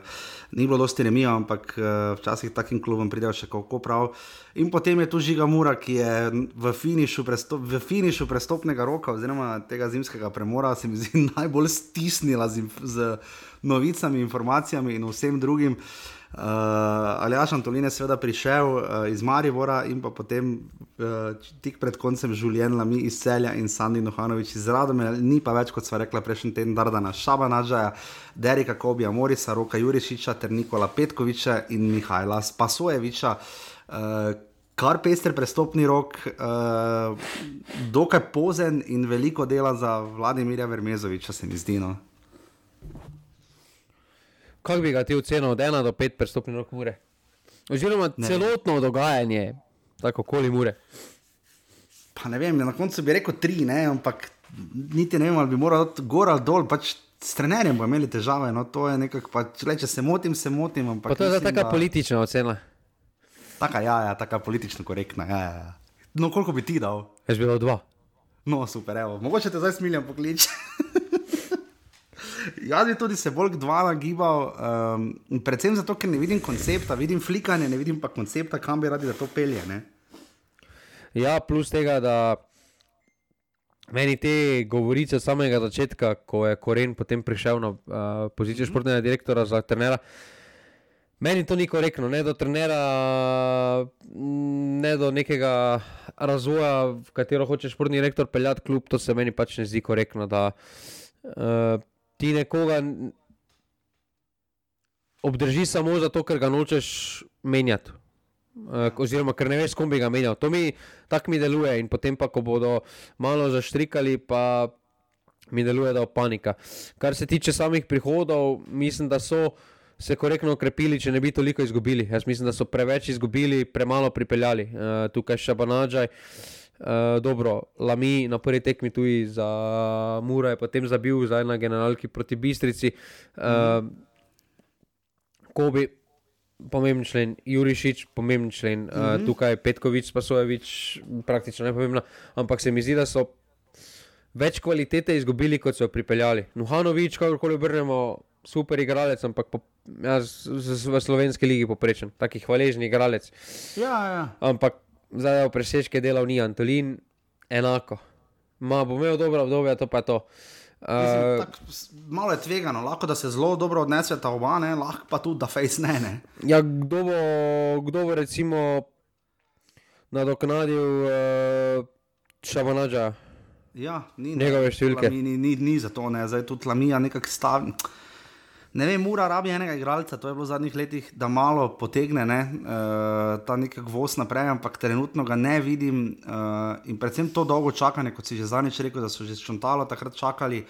Ni bilo dosti remija, ampak uh, včasih takim klubom pridejo še kako prav. In potem je tu Žiga Mura, ki je v finišu, prestop, v finišu prestopnega roka, oziroma tega zimskega premora, se mi zdi najbolj stisnila z, z novicami, informacijami in vsem drugim. Uh, Uh, Ali Ašan Tolin je seveda prišel uh, iz Marivora in pa potem uh, tik pred koncem življenja mi iz Celja in Sandy Nohanovič iz Radome, ni pa več, kot sva rekla prejšnji teden, Dardana Šaba Nadžaja, Derika Kobija, Morisa, Roka Jurišiča ter Nikola Petkoviča in Mihajla Spasojeviča. Uh, Kar pester prestopni rok, uh, dokaj pozen in veliko dela za Vladimirja Vermezoviča, se mi zdi. No. Kako bi ga ti ocenil od 1 do 5 prstopnih rok ure? Oziroma ne. celotno dogajanje, tako koli ure. Pa ne vem, na koncu bi rekel 3, ne, ampak niti ne vem, ali bi moral gor ali dol. Pač S trenerjem bomo imeli težave, no to je nekako, pa, če, če se motim, se motim. Pa to je taka da... politična ocena. Taka, ja, ja, taka politično korektna. Ja, ja, ja. No, koliko bi ti dal? Jaz bi dal dva. No, super, evo. mogoče te zdaj smiljam pokliči. Jaz bi tudi se bolj dva nagibal, um, predvsem zato, ker ne vidim koncepta, vidim flikanje, ne vidim pa koncepta, kam bi radi, da to pelje. Ne? Ja, plus tega, da meni te govorice od samega začetka, ko je Koren potem prišel na uh, pozicijo mm -hmm. športnega direktora za trenera. Meni to ni korektno, ne do trenera, ne do nekega razvoja, v katero hoče športni direktor peljati klub, to se meni pač ne zdi korektno. Da, uh, ti nekoga obdrži samo zato, ker ga nočeš menjati. Uh, oziroma, ker ne veš, kom bi ga menjal. To mi tako mi deluje, in potem, pa, ko bodo malo zaštrikali, pa mi deluje, da je panika. Kar se tiče samih prihodov, mislim, da so se korektno okrepili, če ne bi toliko izgubili. Jaz mislim, da so preveč izgubili, premalo pripeljali. Uh, tukaj še banadžaj. Uh, Uh, dobro, Lami na prvi tekmi tudi za Mura, je potem zabil zdaj na generalki proti Bistrici. Uh, mm. Kobi, pomemben člen, Jurišič, pomemben člen, mm -hmm. uh, tukaj Petkovič, Spasojevič, praktično ne pomembno. Ampak se mi zdi, da so več kvalitete izgubili, kot so pripeljali. Nuhanovič, kakorkoli obrnemo, super igralec, ampak po, jaz, v slovenski ligi poprečen, taki hvaležni igralec. Ja, ja. Ampak zdaj presečke delal ni Antolin, enako. Ma bo imel dobro obdobje, to pa je to. Uh, Mislim, tak, malo je tvegano, lahko da se zelo dobro odnese ta oba, ne? lahko pa tudi da face ne. ne? Ja, kdo bo, kdo bo recimo nadoknadil uh, Šabanadža? Ja, ni njegove številke. Ni, ni, ni, ni za to, ne? zdaj tudi Lamija nekako stavi ne vem, mora rabi enega igralca, to je bilo v zadnjih letih, da malo potegne ne, uh, ta nek gvoz naprej, ampak trenutno ga ne vidim. Uh, in predvsem to dolgo čakanje, kot si že zadnjič rekel, da so že čontalo takrat čakali.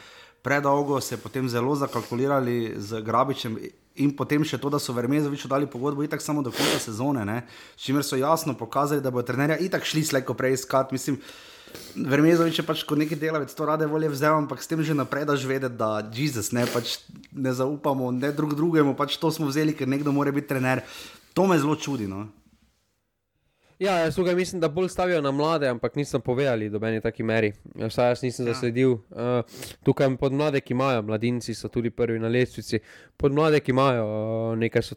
Predolgo se je potem zelo zakalkulirali z Grabičem, in potem še to, da so Vermezoviču dali pogodbo itak samo do konca sezone, ne? s čimer so jasno pokazali, da bo trenerja itak šli slejko prej iskat. Mislim, Vermezovič je pač kot neki delavec to rade volje vzel, ampak s tem že naprej daš vedeti, da Jezus ne, pač ne zaupamo ne drug drugemu, pač to smo vzeli, ker nekdo mora biti trener. To me zelo čudi. No? Ja, jaz tukaj mislim, da bolj stavijo na mlade, ampak nisem povedali do meni taki meri. Vsaj jaz nisem ja. zasledil. Uh, tukaj pod mlade, ki imajo, mladinci so tudi prvi na lestvici, pod mlade, ki imajo, uh, nekaj so,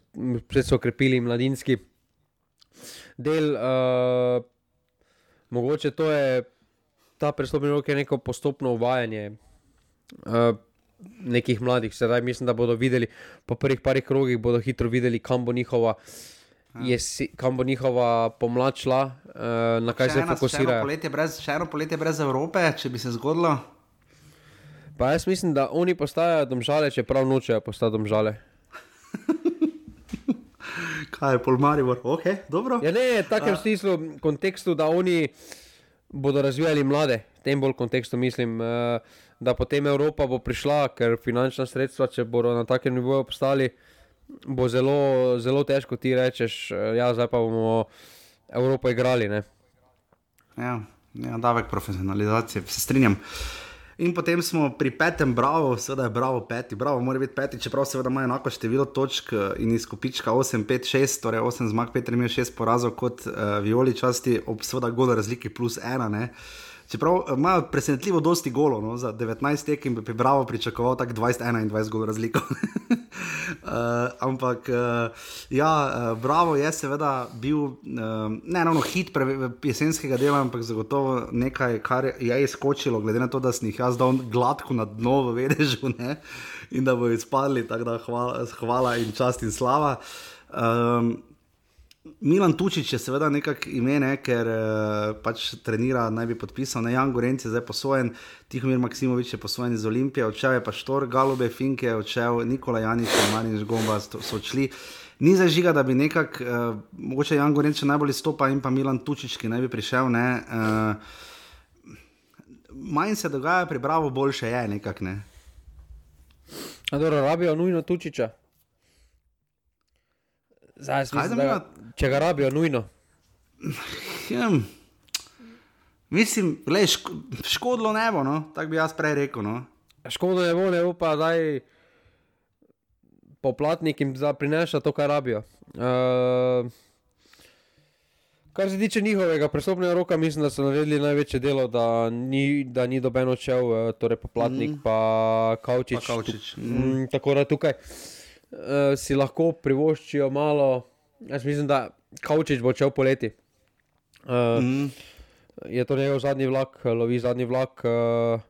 so okrepili mladinski del. Uh, mogoče to je ta prestopni rok, je neko postopno uvajanje. Uh, Nekih mladih, sedaj mislim, da bodo videli, po prvih parih krogih bodo hitro videli, kam bo njihova uh, Ja. je, kam bo njihova pomlad šla, uh, na kaj še se fokusira. Še eno poletje brez Evrope, če bi se zgodilo. Pa jaz mislim, da oni postajajo domžale, čeprav nočejo postati domžale. kaj je polmari, ok, dobro. Ja, ne, tako v smislu, kontekstu, da oni bodo razvijali mlade, v tem bolj kontekstu mislim. Uh, Da potem Evropa bo prišla, ker finančna sredstva, če bodo na takem nivoju postali, uh, bo zelo, zelo težko ti rečeš, da ja, zdaj pa bomo Evropo igrali. Ja, ja davek profesionalizacije, se strinjam. In potem smo pri petem, bravo, seveda je bravo peti, bravo, mora biti peti, čeprav seveda ima enako število točk eh, in izkupička 8, 5, 6, torej 8 zmag, 5, 3, 6 porazov kot uh, Violi časti, ob seveda gole razliki plus ena. Uh, Čeprav eh, ima presenetljivo dosti golo, no, za 19 tekem bi Bravo pričakoval tako 20-21 golo razliko. uh, ampak uh, ja, uh, Bravo je seveda bil uh, ne ravno hit jesenskega dela, ampak zagotovo nekaj, kar je izkočilo, glede na to, da sem jih jaz dal gladko na dno v vedežu ne, in da bodo izpadli, tako da hvala, hvala in čast in slava. Um, Milan Tučič je seveda nekako ime, ne, ker uh, pač trenira, naj bi podpisal, ne Jan Gorenc je zdaj posojen, Tihomir Maksimovič je posojen iz Olimpije, odšel je pa Štor, Galube, Finke, odšel Nikola Janič, Marin Žgomba so odšli. Ni za žiga, da bi nekako, uh, mogoče Jan Gorenc najbolj stopa in pa Milan Tučič, ki naj bi prišel. Ne, uh, manj se dogaja, pri Bravo boljše je nekako. Ne. Dobro, rabijo nujno Tučiča. Zdaj, mislim, da, če ga rabijo, nujno. Ja, mislim, da šk škodilo ne bo, no? tako bi jaz prej rekel. No? Škodilo ne bo, ne bo pa zdaj poplatnik jim prinesla to, kar rabijo. Uh, kar se tiče njihovega prestopnega roka, mislim, da so naredili največje delo, da ni, da ni doben odšel, uh, torej poplatnik, mm. pa Kaučič. Pa kaučič. Mm. Mm, tako da tukaj uh, si lahko privoščijo malo. Jaz mislim, da Kaučič bo šel poleti. Uh, mm. Je to njegov zadnji vlak, lovi zadnji vlak. Uh,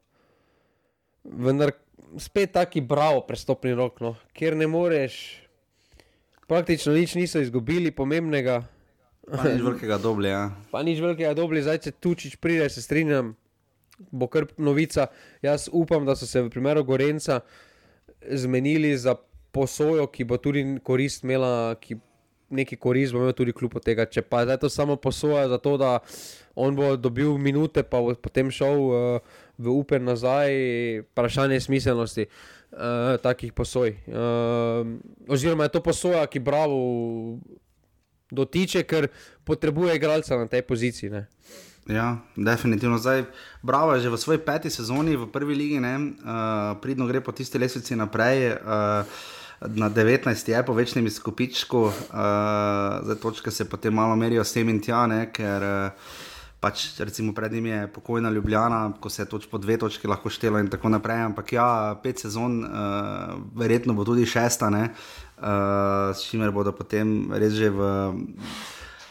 vendar spet taki bravo, prestopni rok, no, kjer ne moreš, praktično nič niso izgubili pomembnega. Pa nič velikega doblja. Ja. Pa nič velikega doblja, zdaj če tučič pride, se strinjam, bo kar novica. Jaz upam, da so se v primeru Gorenca zmenili za posojo, ki bo tudi korist imela, ki neki korist bo imel tudi kljub tega. Če pa je to samo posoja za to, da on bo dobil minute, pa bo potem šel uh, v upen nazaj, vprašanje smiselnosti uh, takih posoj. Uh, oziroma je to posoja, ki bravo dotiče, ker potrebuje igralca na tej poziciji. Ne. Ja, definitivno. Zdaj, bravo je že v svoji peti sezoni v prvi ligi, uh, pridno gre po tisti lesvici naprej. Uh, Na 19 je po večnem izkupičku, uh, zdaj točke se potem malo merijo s tem in tja, ne, ker uh, pač recimo pred njim je pokojna Ljubljana, ko se je toč po dve točki lahko štelo in tako naprej. Ampak ja, pet sezon, uh, verjetno bo tudi šesta, ne, uh, s čimer bodo potem res že v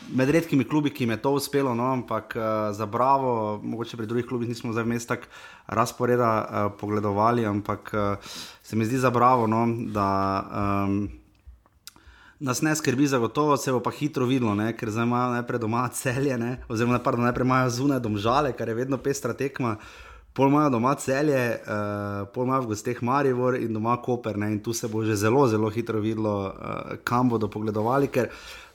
med redkimi klubi, ki jim je to uspelo, no, ampak uh, za Bravo, mogoče pri drugih klubih nismo zdaj vmes tako razporeda uh, pogledovali, ampak uh, se mi zdi za Bravo, no, da um, nas ne skrbi za gotovo, se bo pa hitro videlo, ne, ker zdaj imajo najprej doma celje, ne, oziroma pardon, najprej imajo zunaj domžale, kar je vedno pestra tekma. Pol imajo doma celje, uh, pol imajo v gosteh Marivor in doma Koper. Ne? In tu se bo že zelo, zelo hitro videlo, uh, kam bodo pogledovali, ker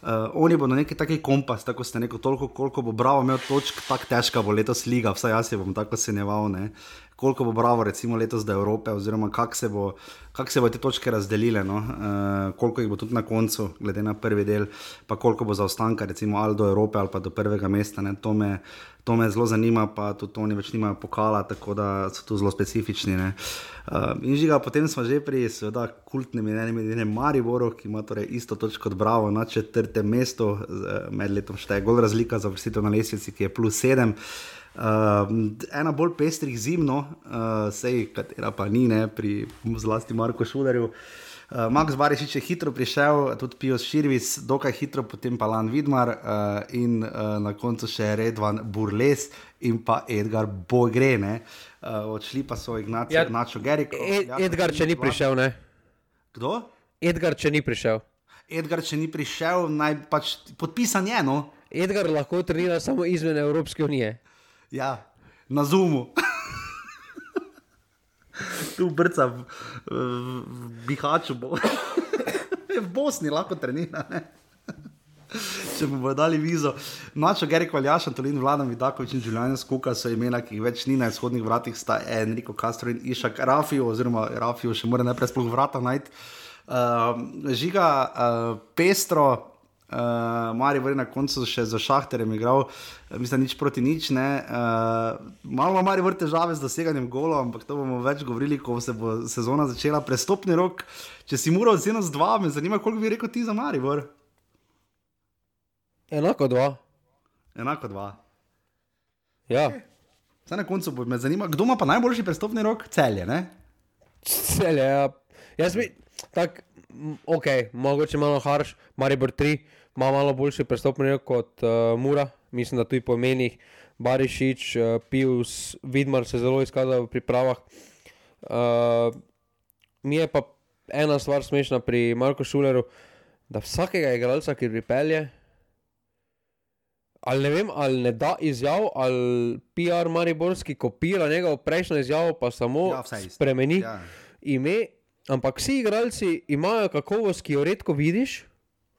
Uh, oni bodo neki taki kompas, tako ste rekel, toliko, koliko bo Bravo imel točk, tako težka bo letos liga, vsaj jaz se bom tako senjeval. Koliko bo bravo, recimo letos do Evrope, oziroma kako se, bo, kak se bo te točke razdelile, no? uh, koliko jih bo tudi na koncu, glede na prvi del, pa koliko bo zaostanka, recimo ali do Evrope ali pa do prvega mesta. To me, to me zelo zanima, pa tudi oni več nimajo pokala, tako da so tu zelo specifični. Uh, in žiga, potem smo že pri, seveda, kultnem in enem in enem Mariboru, ki ima torej isto točko kot Bravo na četrtem mestu, med letom šteje gol razlika za vrstitev na lesvici, ki je plus sedem. Uh, ena bolj pestrih zimno, uh, sej, katera pa ni, ne, pri zlasti Marku Šudarju. Uh, Max Barišič je hitro prišel, tudi Pijos Širvis, dokaj hitro, potem pa Lan Vidmar uh, in uh, na koncu še Redvan Burles in pa Edgar Bogrene. Uh, odšli pa so Ignacio ja, Geriko. Ed, Edgar, če ni prišel, ne? Kdo? Edgar, če ni prišel. Edgar, če ni prišel, naj pač podpisan je. No? Edgar lahko trenira samo izven Evropske unije. Ja, na Zumu. tu brca v, v, v Bihaču, bo. v Bosni lahko trenira. Ne? Če mu bodo dali vizo. Nočo Geri Kvaljaš, Antolin Vladam, Vidakovič in Življenje Skuka so imena, ki jih več ni na izhodnih vratih, sta Enrico Castro in Išak Rafijo, oziroma Rafijo še mora najprej sploh vrata najti. Uh, žiga uh, pestro, Uh, Mari je na koncu še za šahterjem igral, eh, mislim, nič proti nič. Uh, malo Mari je težave z doseganjem golov, ampak to bomo več govorili, ko se bo sezona začela. Prestopni rok, če si moral z eno z dva, me zanima, koliko bi rekel ti za Mari. Enako dva. Enako dva. Ja. Zdaj na koncu me zanima, kdo ima pa najboljši prestopni rok? Celje, ne? Celje, ja. Jaz bi, tako, ok, mogoče malo harš, Maribor 3 ima malo boljši prestopni kot uh, Mura, mislim, da tudi po menih Barišič, uh, Pius, Vidmar se zelo izkazal v pripravah. Uh, mi je pa ena stvar smešna pri Marku Šuleru, da vsakega igralca, ki pripelje, ali ne vem, ali ne da izjav, ali PR Mariborski kopira njegovo prejšnjo izjavo, pa samo ja, spremeni ja. ime. Ampak vsi igralci imajo kakovost, ki jo redko vidiš.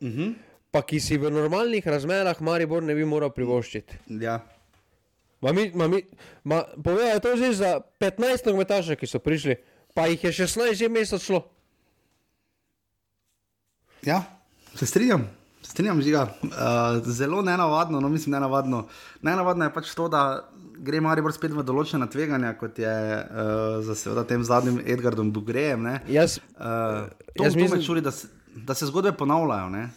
Uh mhm. -huh pa ki si v normalnih razmerah Maribor ne bi moral privoščiti. Ja. Povejo to že za 15 nogometašev, ki so prišli, pa jih je 16 že mesec šlo. Ja, se strinjam. Strinjam se, uh, zelo nenavadno, no mislim, nenavadno. Nenavadno je pač to, da gre Maribor spet v določena tveganja, kot je uh, za seveda tem zadnjim Edgardom Bugrejem. Jaz, uh, to jaz mislim, čuli, da, se, da se zgodbe ponavljajo. Ne?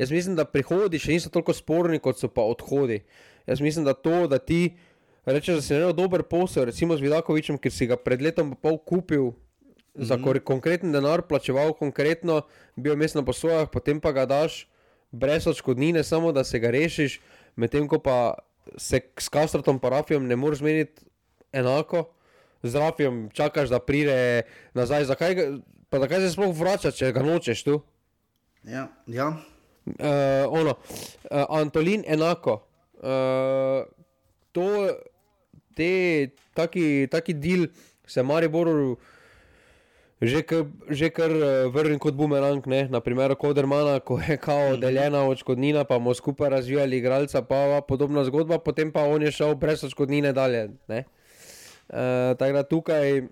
Jaz mislim, da prihodi še niso tako sporni, kot so pa odhodi. Jaz mislim, da to, da ti rečeš, da si naredil dober posel, recimo z Vidakovičem, ki si ga pred letom pa pol kupil mm -hmm. za mhm. konkreten denar, plačeval konkretno, bil mes na posojah, potem pa ga daš brez odškodnine, samo da se ga rešiš, medtem ko pa se s Kastratom parafijom ne moreš zmeniti enako. Z Rafijem čakaš, da pride nazaj. Zakaj, pa zakaj se sploh vračaš, če ga nočeš tu? Ja, ja uh, ono, uh, Antolin enako. Uh, to, te, taki, taki del se Mariboru že, že kar vrne kot bumerang, ne? naprimer Kodermana, ko je kao mhm. deljena odškodnina, pa bomo skupaj razvijali igralca, pa podobna zgodba, potem pa on je šel brez odškodnine dalje. Uh, tako da tukaj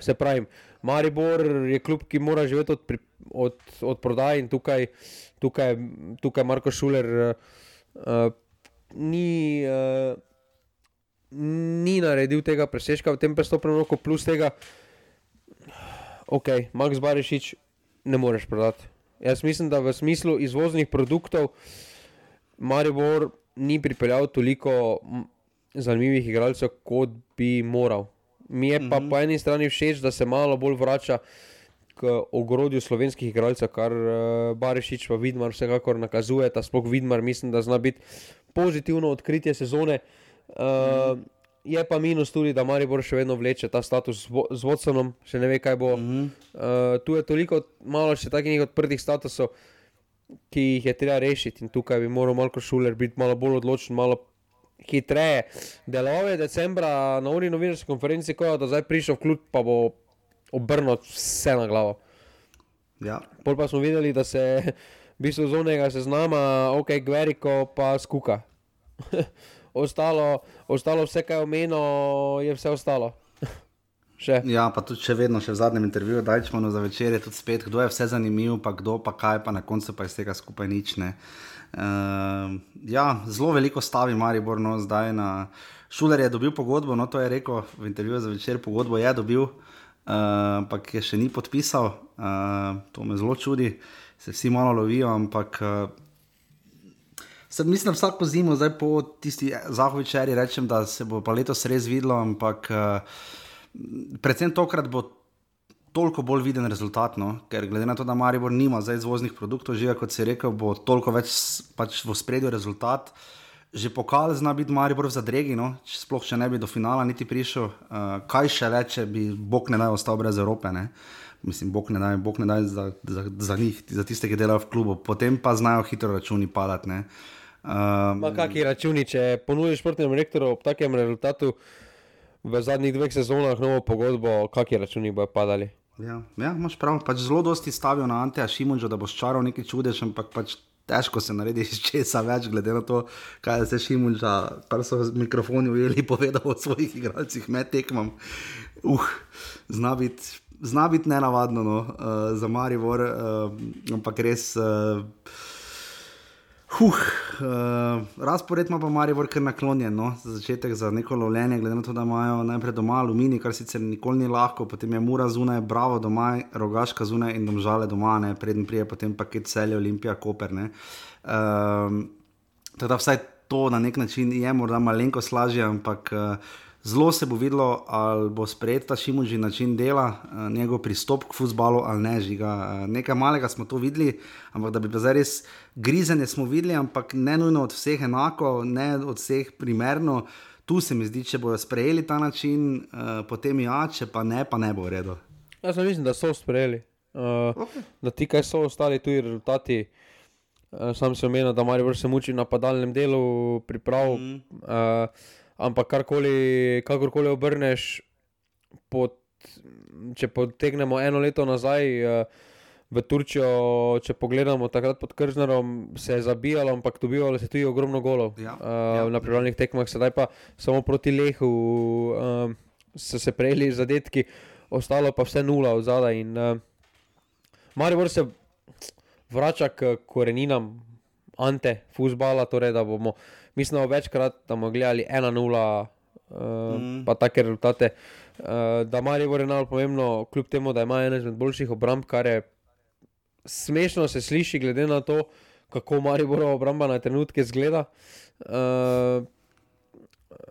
se pravim, Maribor je klub, ki mora živeti od, od, od prodaje in tukaj uh, tukaj, tukaj Marko Šuler uh, ni, uh, ni naredil tega presežka v tem prestopnem roku, plus tega, ok, Max Barišič ne moreš prodati. Jaz mislim, da v smislu izvoznih produktov Maribor ni pripeljal toliko zanimivih igralcev, kot bi moral. Mi je pa mm -hmm. po eni strani všeč, da se malo bolj vrača k ogrodju slovenskih igralcev, kar uh, Barišič pa Vidmar vsekakor nakazuje. Ta sploh Vidmar mislim, da zna biti pozitivno odkritje sezone. Uh, mm. Je pa minus tudi, da Maribor še vedno vleče ta status z vodstvom, še ne ve, kaj bo. Mm -hmm. uh, tu je toliko malo še takih odprtih statusov, ki jih je treba rešiti. In tukaj bi moral Marko Šuler biti malo bolj odločen, malo hitreje. Deloval je decembra na uri novinarske konference, ko je zdaj prišel v klub, pa bo obrniti vse na glavo. Ja. Pol pa smo videli, da se v bistvu zonega seznama, ok, Gveriko pa skuka. ostalo, ostalo, vse, kar je omenjeno, je vse ostalo. Še. Ja, pa tudi še vedno, še v zadnjem intervjuju, da rečemo za večer, je tudi spet, kdo je vse zanimiv, pa kdo pa kaj, pa na koncu pa iz tega skupaj nič ne. Uh, ja, zelo veliko stavi Maribor, no zdaj na Šuler je dobil pogodbo, no to je rekel v intervjuju za večer, pogodbo je dobil, ampak uh, je še ni podpisal, uh, to me zelo čudi, se vsi malo lovijo, ampak. Uh, Sem, mislim, vsako zimo, zdaj po tisti zahovečeri, rečem, da se bo pa letos res videlo, ampak uh, predvsem tokrat bo toliko bolj viden rezultat, no? ker glede na to, da Maribor nima zdaj izvoznih produktov, že kot si rekel, bo toliko več pač v spredju rezultat. Že pokal zna biti Maribor v zadregi, no? sploh če ne bi do finala niti prišel. Uh, kaj še reče, bi Bog ne daj ostal brez Evrope. Ne? Mislim, Bog ne daj, Bog ne daj za, za, za njih, za tiste, ki delajo v klubu, potem pa znajo hitro računi padati. Um, Kakšni računi, če ponudiš športnemu rektorju ob takem rezultatu v zadnjih dveh sezonah novo pogodbo, kakšni računi bodo padali? Ja, ja imaš prav. Pač zelo dosti stavijo na Anteja Šimunča, da boš čaral nekaj čudež, ampak pač težko se naredi iz česa več, glede na to, kaj se Šimunča, kar so mikrofoni ujeli, povedal o svojih igralcih med tekmom. Uh, zna biti. Zna biti nenavadno no, uh, za Marivor, uh, ampak res. Uh, Huh, uh, razpored ima pa Maribor kar naklonjen, no? za začetek za neko lovljenje, glede na to, da imajo najprej doma aluminij, kar sicer nikoli ni lahko, potem je mura zunaj, bravo doma, rogaška zunaj in domžale doma, ne? preden prije potem paket celje Olimpija, Koper. Uh, teda vsaj to na nek način je morda malenkost lažje, ampak uh, Zelo se bo videlo, ali bo sprejet ta šimunži način dela, eh, njegov pristop k futbalu ali ne. Žiga. Eh, nekaj malega smo to videli, ampak da bi bilo zdaj res grizenje, smo videli, ampak ne nujno od vseh enako, ne od vseh primerno. Tu se mi zdi, če bodo sprejeli ta način, uh, potem ja, če pa ne, pa ne bo v redu. Jaz mislim, da so sprejeli. Uh, okay. Da ti, kaj so ostali tu rezultati. Uh, sam sem omenil, da Marijo se muči na padalnem delu, priprav. Mm. Uh, ampak karkoli, kakorkoli obrneš, pod, če potegnemo eno leto nazaj uh, v Turčijo, če pogledamo takrat pod Krznerom, se je zabijalo, ampak dobivalo se tudi ogromno golov ja, uh, ja. na pripravljenih tekmah, sedaj pa samo proti Lehu uh, so se prejeli zadetki, ostalo pa vse nula od zadaj. In uh, Maribor se vrača k koreninam ante, fusbala, torej da bomo mislim, da večkrat smo gledali 1-0, uh, eh, mm. pa take rezultate. Uh, da Marijo je najbolj pomembno, kljub temu, da ima ena izmed boljših obramb, kar je smešno se sliši, glede na to, kako Marijo obramba na trenutke zgleda. Uh,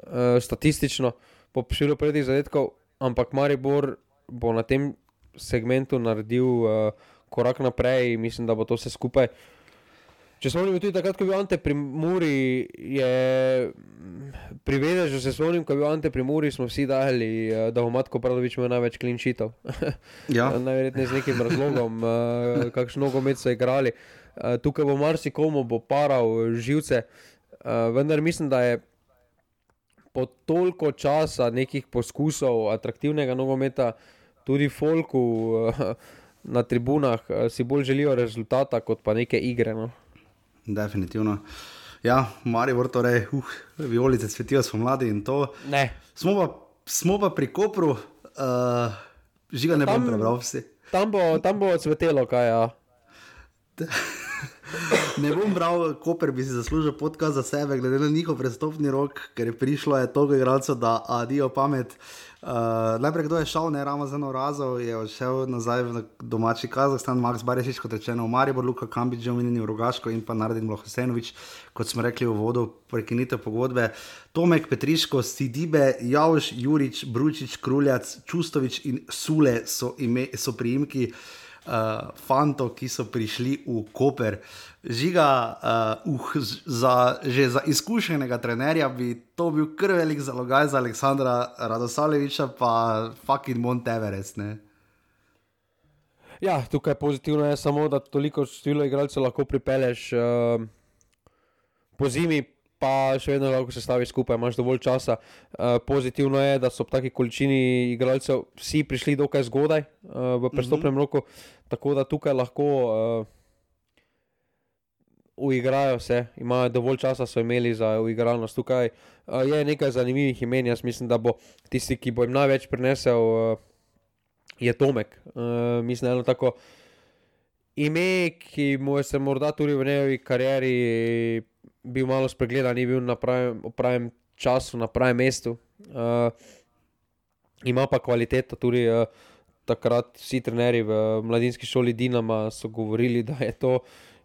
uh, statistično, po širu predih zadetkov, ampak Maribor bo na tem segmentu naredil uh, korak naprej in mislim, da bo to vse skupaj uh, Če spomnim, tudi takrat, ko je bil Ante pri Muri, je privedel, že se spomnim, ko je bil Ante pri Muri, smo vsi dali, eh, da bo Matko Pradovič imel največ klinčitev. Ja. Najverjetneje z nekim razlogom, eh, kakšno nogomet so igrali. Eh, tukaj bo marsikomu bo paral živce, vendar mislim, da je po toliko časa nekih poskusov atraktivnega nogometa, tudi folku na tribunah, si bolj želijo rezultata kot pa neke igre. No definitivno. Ja, Marijo, torej, uh, violice cvetijo, smo mladi in to. Smo pa, smo pa pri Kopru, uh, žiga ne tam, bom prebral vsi. Tam bo, tam bo cvetelo, kaj ja. ne bom bral, Koper bi si zaslužil podkaz za sebe, glede na njihov prestopni rok, ker je prišlo je toliko igralcev, da adijo pamet. Uh, najprej, kdo je šel, ne ravno za eno razo, je odšel nazaj v domači Kazahstan, Max Barešič, kot rečeno, v Maribor, Luka Kambič, že omenjeni v Rogaško in pa Naredin Lohosenovič, kot smo rekli v vodu, prekinitev pogodbe. Tomek Petriško, Sidibe, Javš, Jurič, Bručič, Kruljac, Čustovič in Sule so, ime, so priimki uh, fantov, ki so prišli v Koper. Žiga, uh, uh, za, že za izkušenega trenerja bi to bil kar velik zalogaj za Aleksandra Radosaleviča, pa fucking Monteverest. Ne? Ja, tukaj pozitivno je samo, da toliko število igralcev lahko pripeleš uh, po zimi, pa še vedno lahko se staviš skupaj, imaš dovolj časa. Uh, pozitivno je, da so v taki količini igralcev vsi prišli dokaj zgodaj uh, v prestopnem mm -hmm. roku, tako da tukaj lahko uh, uigrajo se, imajo dovolj časa, so imeli za uigranost tukaj. Uh, je nekaj zanimivih imen, jaz mislim, da bo tisti, ki bo jim največ prinesel, uh, je Tomek. Uh, mislim, eno tako ime, ki mu je se morda tudi v njegovi karieri bil malo spregledan, ni bil na pravem, pravem času, na pravem mestu. Uh, ima pa kvaliteto tudi. Uh, Takrat vsi trenerji v mladinski šoli Dinama so govorili, da je to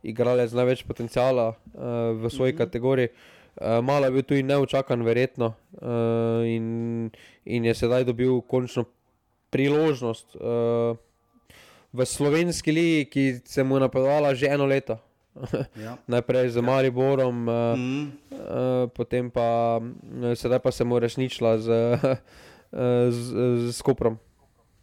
igralec z največ potencijala uh, v svoji mm -hmm. kategoriji. Uh, malo je bil tudi neučakan, verjetno, uh, in, in je sedaj dobil končno priložnost uh, v slovenski ligi, ki se mu je napadala že eno leto. Ja. Najprej z ja. Mariborom, uh, mm -hmm. uh, potem pa sedaj pa se mu resničila z, uh, z, z, z Koprom.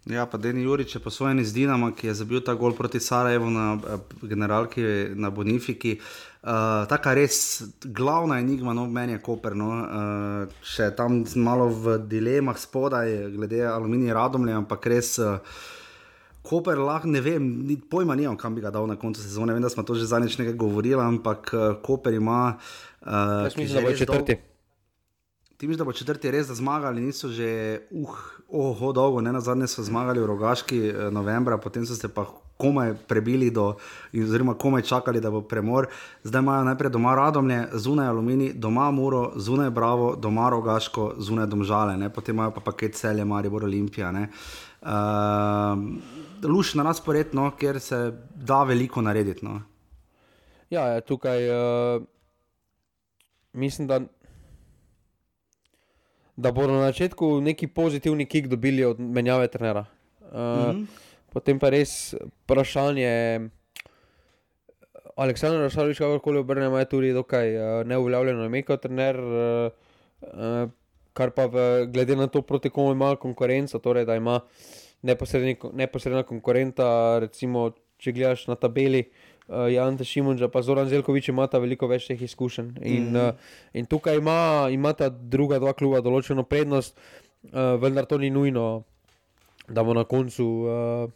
Ja, pa Deni Jurič je posvojen z Dinama, ki je zabil ta gol proti Sarajevu na eh, generalki na Bonifiki. Uh, Taka res glavna enigma, no, meni je Koper. No, uh, še tam malo v dilemah spodaj, glede aluminija radomlja, ampak res. Uh, Koper lahko ne vem, ni, pojma nimam, kam bi ga dal na koncu sezone. Vem, da smo to že zadnjič nekaj govorili, ampak uh, Koper ima. Uh, mislim, da bo četrti. Dolg... Ti misliš, da bo četrti res zmagali, niso že uh, oho, dolgo, ne na zadnje so zmagali v Rogaški eh, novembra, potem so se pa komaj prebili do, oziroma komaj čakali, da bo premor. Zdaj imajo najprej doma radomlje, zunaj alumini, doma muro, zunaj bravo, doma rogaško, zunaj domžale, ne? potem imajo pa paket celje, Maribor Olimpija. Uh, luš na razpored, no, ker se da veliko narediti. No. Ja, ja tukaj uh, mislim, da da bodo na začetku neki pozitivni kick dobili od menjave trenera. Uh, mm -hmm. Potem pa res vprašanje. Aleksandr Rašalič, kakorkoli obrnemo, je tudi dokaj uh, neuveljavljeno ime kot trener, uh, uh, kar pa v, glede na to, proti komu ima konkurenca, torej da ima neposredna konkurenta, recimo, če gledaš na tabeli, uh, uh, Jan Šimunča, pa Zoran Zelkovič imata veliko več teh izkušenj. In, mm -hmm. uh, in tukaj ima, ima ta druga dva kluba določeno prednost, uh, vendar to ni nujno, da bo na koncu uh,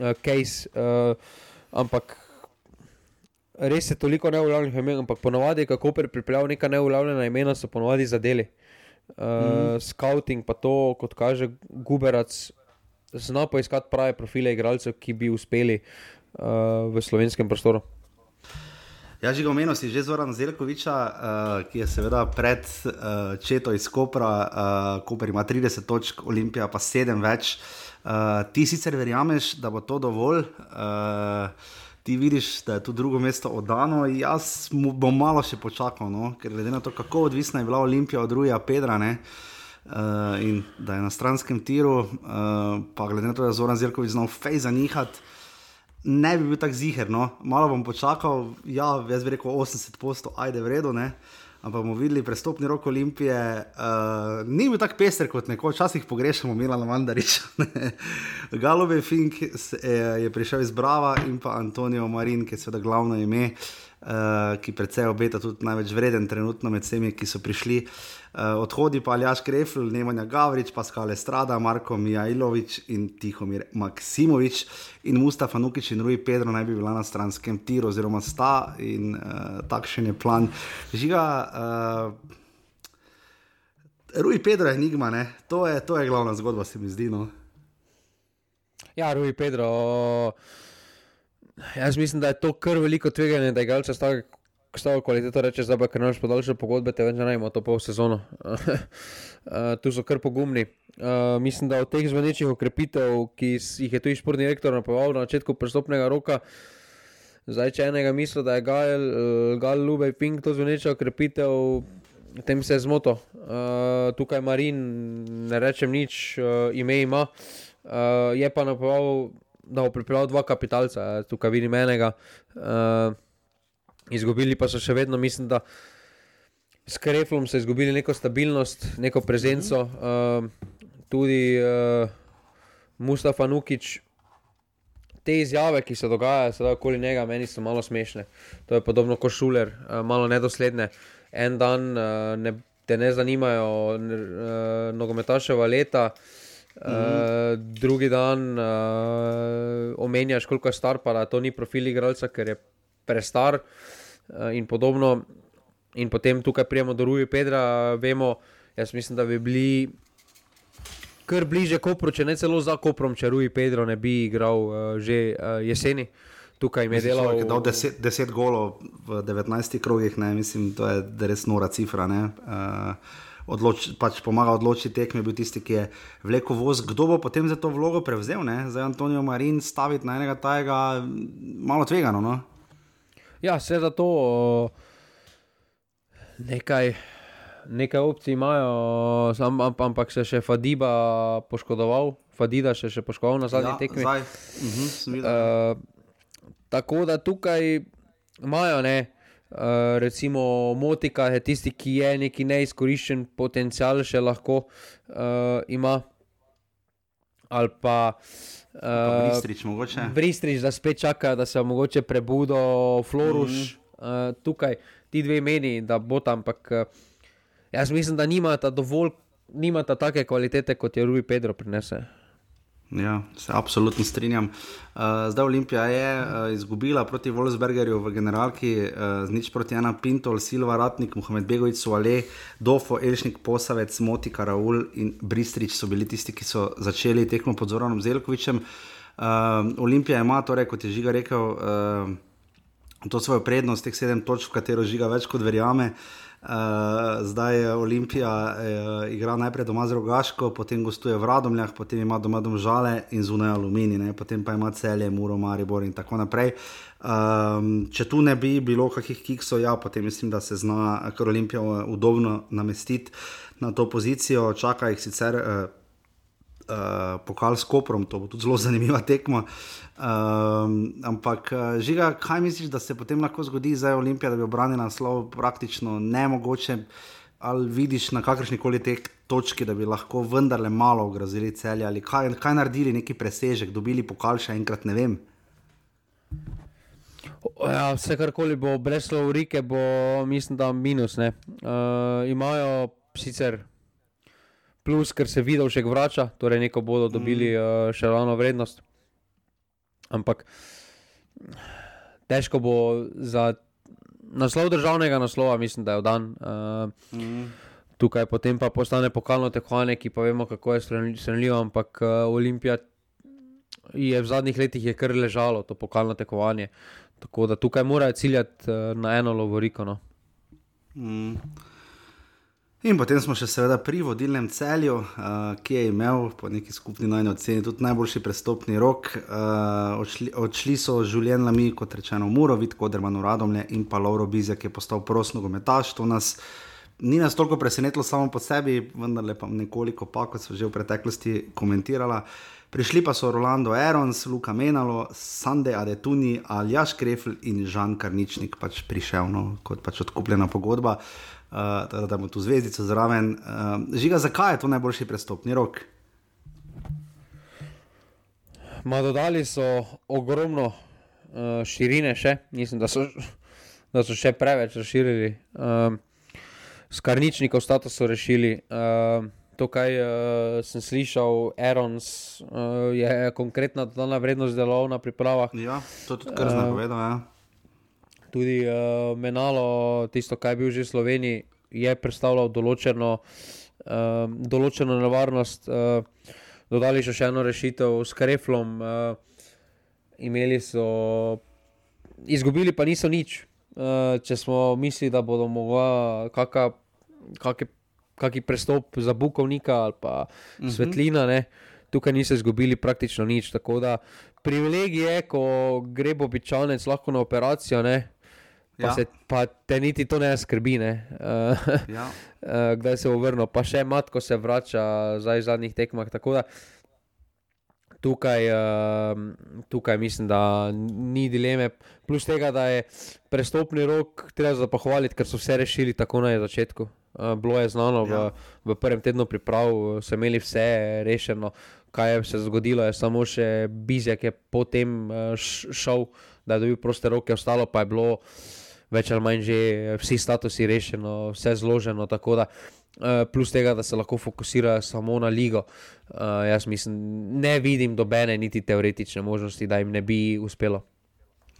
uh, case. Uh, ampak res je toliko neulovljenih imen, ampak ponovadi, kako pripravljajo neka neulovljena imena, so ponovadi zadeli. Uh, mm -hmm. Scouting pa to, kot kaže Guberac, zna poiskati prave profile igralcev, ki bi uspeli uh, v slovenskem prostoru. Ja, že omenil si že Zoran Zelkoviča, uh, ki je seveda pred uh, Četo iz Kopra, uh, Koper ima 30 točk, Olimpija pa 7 več. Uh, ti sicer verjameš, da bo to dovolj, uh, ti vidiš, da je tu drugo mesto oddano. Jaz bom malo še počakal, no? ker glede na to, kako odvisna je bila Olimpija od Ruja Pedra. Ne? Uh, in da je na stranskem tiru, uh, pa glede na to, da je Zoran Zirkovič znal fej zanihati, ne bi bil tako ziger, no. malo bom počakal, ja, jaz bi rekel 80 posto, ajde v redu, ne. ampak bomo videli prestopni rok Olimpije. Uh, ni bil tako pester kot nekoč, včasih pogrešamo Milana Mandariča. Galove Fink je prišel iz Brava in pa Antonijo Marin, ki je seveda glavno ime. Uh, ki predvsej obeta tudi največ vreden, trenutno med vsemi, ki so prišli. Uh, Uh, odhodi pa Aljaš Krefl, Nemanja Gavrič, Paskal Estrada, Marko Mijajlovič in Tihomir Maksimovič in Mustafa Nukič in Rui Pedro naj bi bila na stranskem tiru, oziroma sta in uh, takšen je plan. Žiga, uh, Rui Pedro je enigma, to je, to je glavna zgodba, se mi zdi. No? Ja, Rui Pedro. Jaz mislim, da je to kar veliko tveganje, da je stavek stavo kvaliteto reče, da bo kar naš podaljšal pogodbe, te več ne najmo to pol sezono. uh, tu so kar pogumni. Uh, mislim, da od teh zvonečih okrepitev, ki jih je tu športni direktor napovedal na začetku prestopnega roka, zdaj če enega misli, da je Gal, uh, Gal Lubej Pink to zvoneča okrepitev, tem se je zmoto. Uh, tukaj Marin, ne rečem nič, uh, ime ima. Uh, je pa napovedal, da bo pripeljal dva kapitalca, tukaj vidim enega. Uh, izgubili pa so še vedno, mislim, da s Kreflom so izgubili neko stabilnost, neko prezenco. Uh, tudi uh, Mustafa Nukič, te izjave, ki se dogajajo, sedaj okoli njega, meni so malo smešne. To je podobno kot šuler, uh, malo nedosledne. En dan uh, ne, te ne zanimajo uh, nogometaševa leta. Uh, drugi dan uh, omenjaš, koliko je star, pa to ni profil igralca, ker je prestar. uh, in podobno. In potem tukaj prijemo do Ruja Pedra, vemo, jaz mislim, da bi bili kar bliže Kopru, če ne celo za Koprom, če Ruja Pedro ne bi igral uh, že uh, jeseni. Tukaj je delal. Je dal 10 golov v 19 krogih, ne? mislim, to je res nora cifra. Uh, odloč, pač pomaga odločiti tekme, bil tisti, ki je vlekel voz. Kdo bo potem za to vlogo prevzel? Ne? Za Antonijo Marin staviti na enega tajega, malo tvegano. No? Ja, vse za to. Nekaj, nekaj opcij imajo, sam, ampak se še Fadiba poškodoval, Fadida še je poškodoval na zadnji ja, tekmi. Uh -huh, uh, tako da tukaj imajo, ne, uh, recimo, Motika je tisti, ki je neki neizkoriščen potencial, še lahko uh, ima. Ali pa. Uh, Bristrič, mogoče. Bristrič, da spet čaka, da se mogoče prebudo, Florus, mm -hmm. uh, tukaj ti dve meni, da bo tam. Ampak uh, jaz mislim, da nimata dovolj, nimata take kvalitete, kot je Rubi Pedro prinese. Ja, se absolutno strinjam. Uh, zdaj Olimpija je uh, izgubila proti Wolfsbergerju v generalki, uh, z nič proti ena Pintol, Silva, Ratnik, Mohamed Begovič, Suale, Dofo, Elšnik, Posavec, Moti, Karaul in Bristrič so bili tisti, ki so začeli tekmo pod Zoranom Zelkovičem. Uh, Olimpija ima, torej, kot je Žiga rekel, uh, to svojo prednost, teh sedem točk, v katero Žiga več kot verjame. Uh, Uh, zdaj je Olimpija uh, igra najprej doma z Rogaško, potem gostuje v Radomljah, potem ima doma domžale in zunaj aluminij, ne? potem pa ima celje, Muro, Maribor in tako naprej. Um, če tu ne bi bilo kakih kiksov, ja, potem mislim, da se zna kar Olimpija udobno namestiti na to pozicijo, čaka jih sicer. Uh, uh, pokal s Koprom, to bo tudi zelo zanimiva tekma. Um, ampak, uh, žiga, kaj misliš, da se potem lahko zgodi za Olimpijo, da bi obranila naslov praktično nemogoče? Ali vidiš na kakršni koli te točki, da bi lahko vendarle malo ogrozili celje, ali kaj, kaj naredili, neki presežek, dobili pokal še enkrat, ne vem. Ja, vse karkoli bo brez Lovrike, bo mislim, da minus. Uh, imajo sicer plus, ker se videl še vrača, torej neko bodo dobili mm. uh, še ravno vrednost. Ampak težko bo za naslov državnega naslova, mislim, da je dan. Uh, mm. Tukaj potem pa postane pokalno tekmovanje, ki pa vemo, kako je streljivo, ampak uh, Olimpija je v zadnjih letih je kar ležalo to pokalno tekmovanje. Tako da tukaj morajo ciljati uh, na eno lovoriko. No. Mm. In potem smo še seveda pri vodilnem celju, uh, ki je imel po neki skupni najni oceni tudi najboljši prestopni rok. Uh, odšli, odšli so življenja mi, kot rečeno, Murovit, Koderman, Radomlje in pa Lauro Bizek, ki je postal prosno gometaš. To nas ni nas toliko presenetilo samo po sebi, vendar pa nekoliko pa, kot so že v preteklosti komentirala. Prišli pa so Rolando Erons, Luka Menalo, Sande Adetuni, Aljaš Krefl in Žan Karničnik, pač prišel no, kot pač odkupljena pogodba. Uh, uh, da imamo tu zvezdico zraven. Uh, žiga, zakaj je to najboljši prestopni rok? Ma dodali so ogromno uh, širine, še. mislim, da so, da so še preveč razširili. Uh, Skarničnikov status so rešili. Uh, to, kar uh, sem slišal, Erons uh, je konkretna dodana vrednost delovna na pripravah. Ja, to je tudi kar uh, povedati. Ja tudi uh, Menalo, tisto, kar je bil že v Sloveniji, je predstavljal določeno, uh, določeno nevarnost. Uh, dodali so še eno rešitev s Kreflom, uh, imeli so, izgubili pa niso nič. Uh, če smo mislili, da bodo mogla kakšen prestop za Bukovnika ali pa mhm. -huh. svetlina, ne, tukaj niso izgubili praktično nič. Tako da privilegij je, ko gre običajnec lahko na operacijo. Ne, Pa, ja. se, pa te niti to ne skrbi, ne? Uh, ja. uh, kdaj se bo vrnil, pa še matko se vrača zdaj v zadnjih tekmah. Tako da tukaj, uh, tukaj mislim, da ni dileme. Plus tega, da je prestopni rok, treba za pohvaliti, ker so vse rešili tako na začetku. Uh, bilo je znano ja. v, v prvem tednu priprav, so imeli vse rešeno. Kaj je se zgodilo, je samo še Bizjak je potem uh, šel, da je dobil proste roke, ostalo pa je bilo več ali manj že vsi statusi rešeni, vse zloženo. Da, uh, plus tega, da se lahko fokusirajo samo na ligo, uh, jaz mislim, ne vidim dobene, niti teoretične možnosti, da jim ne bi uspelo.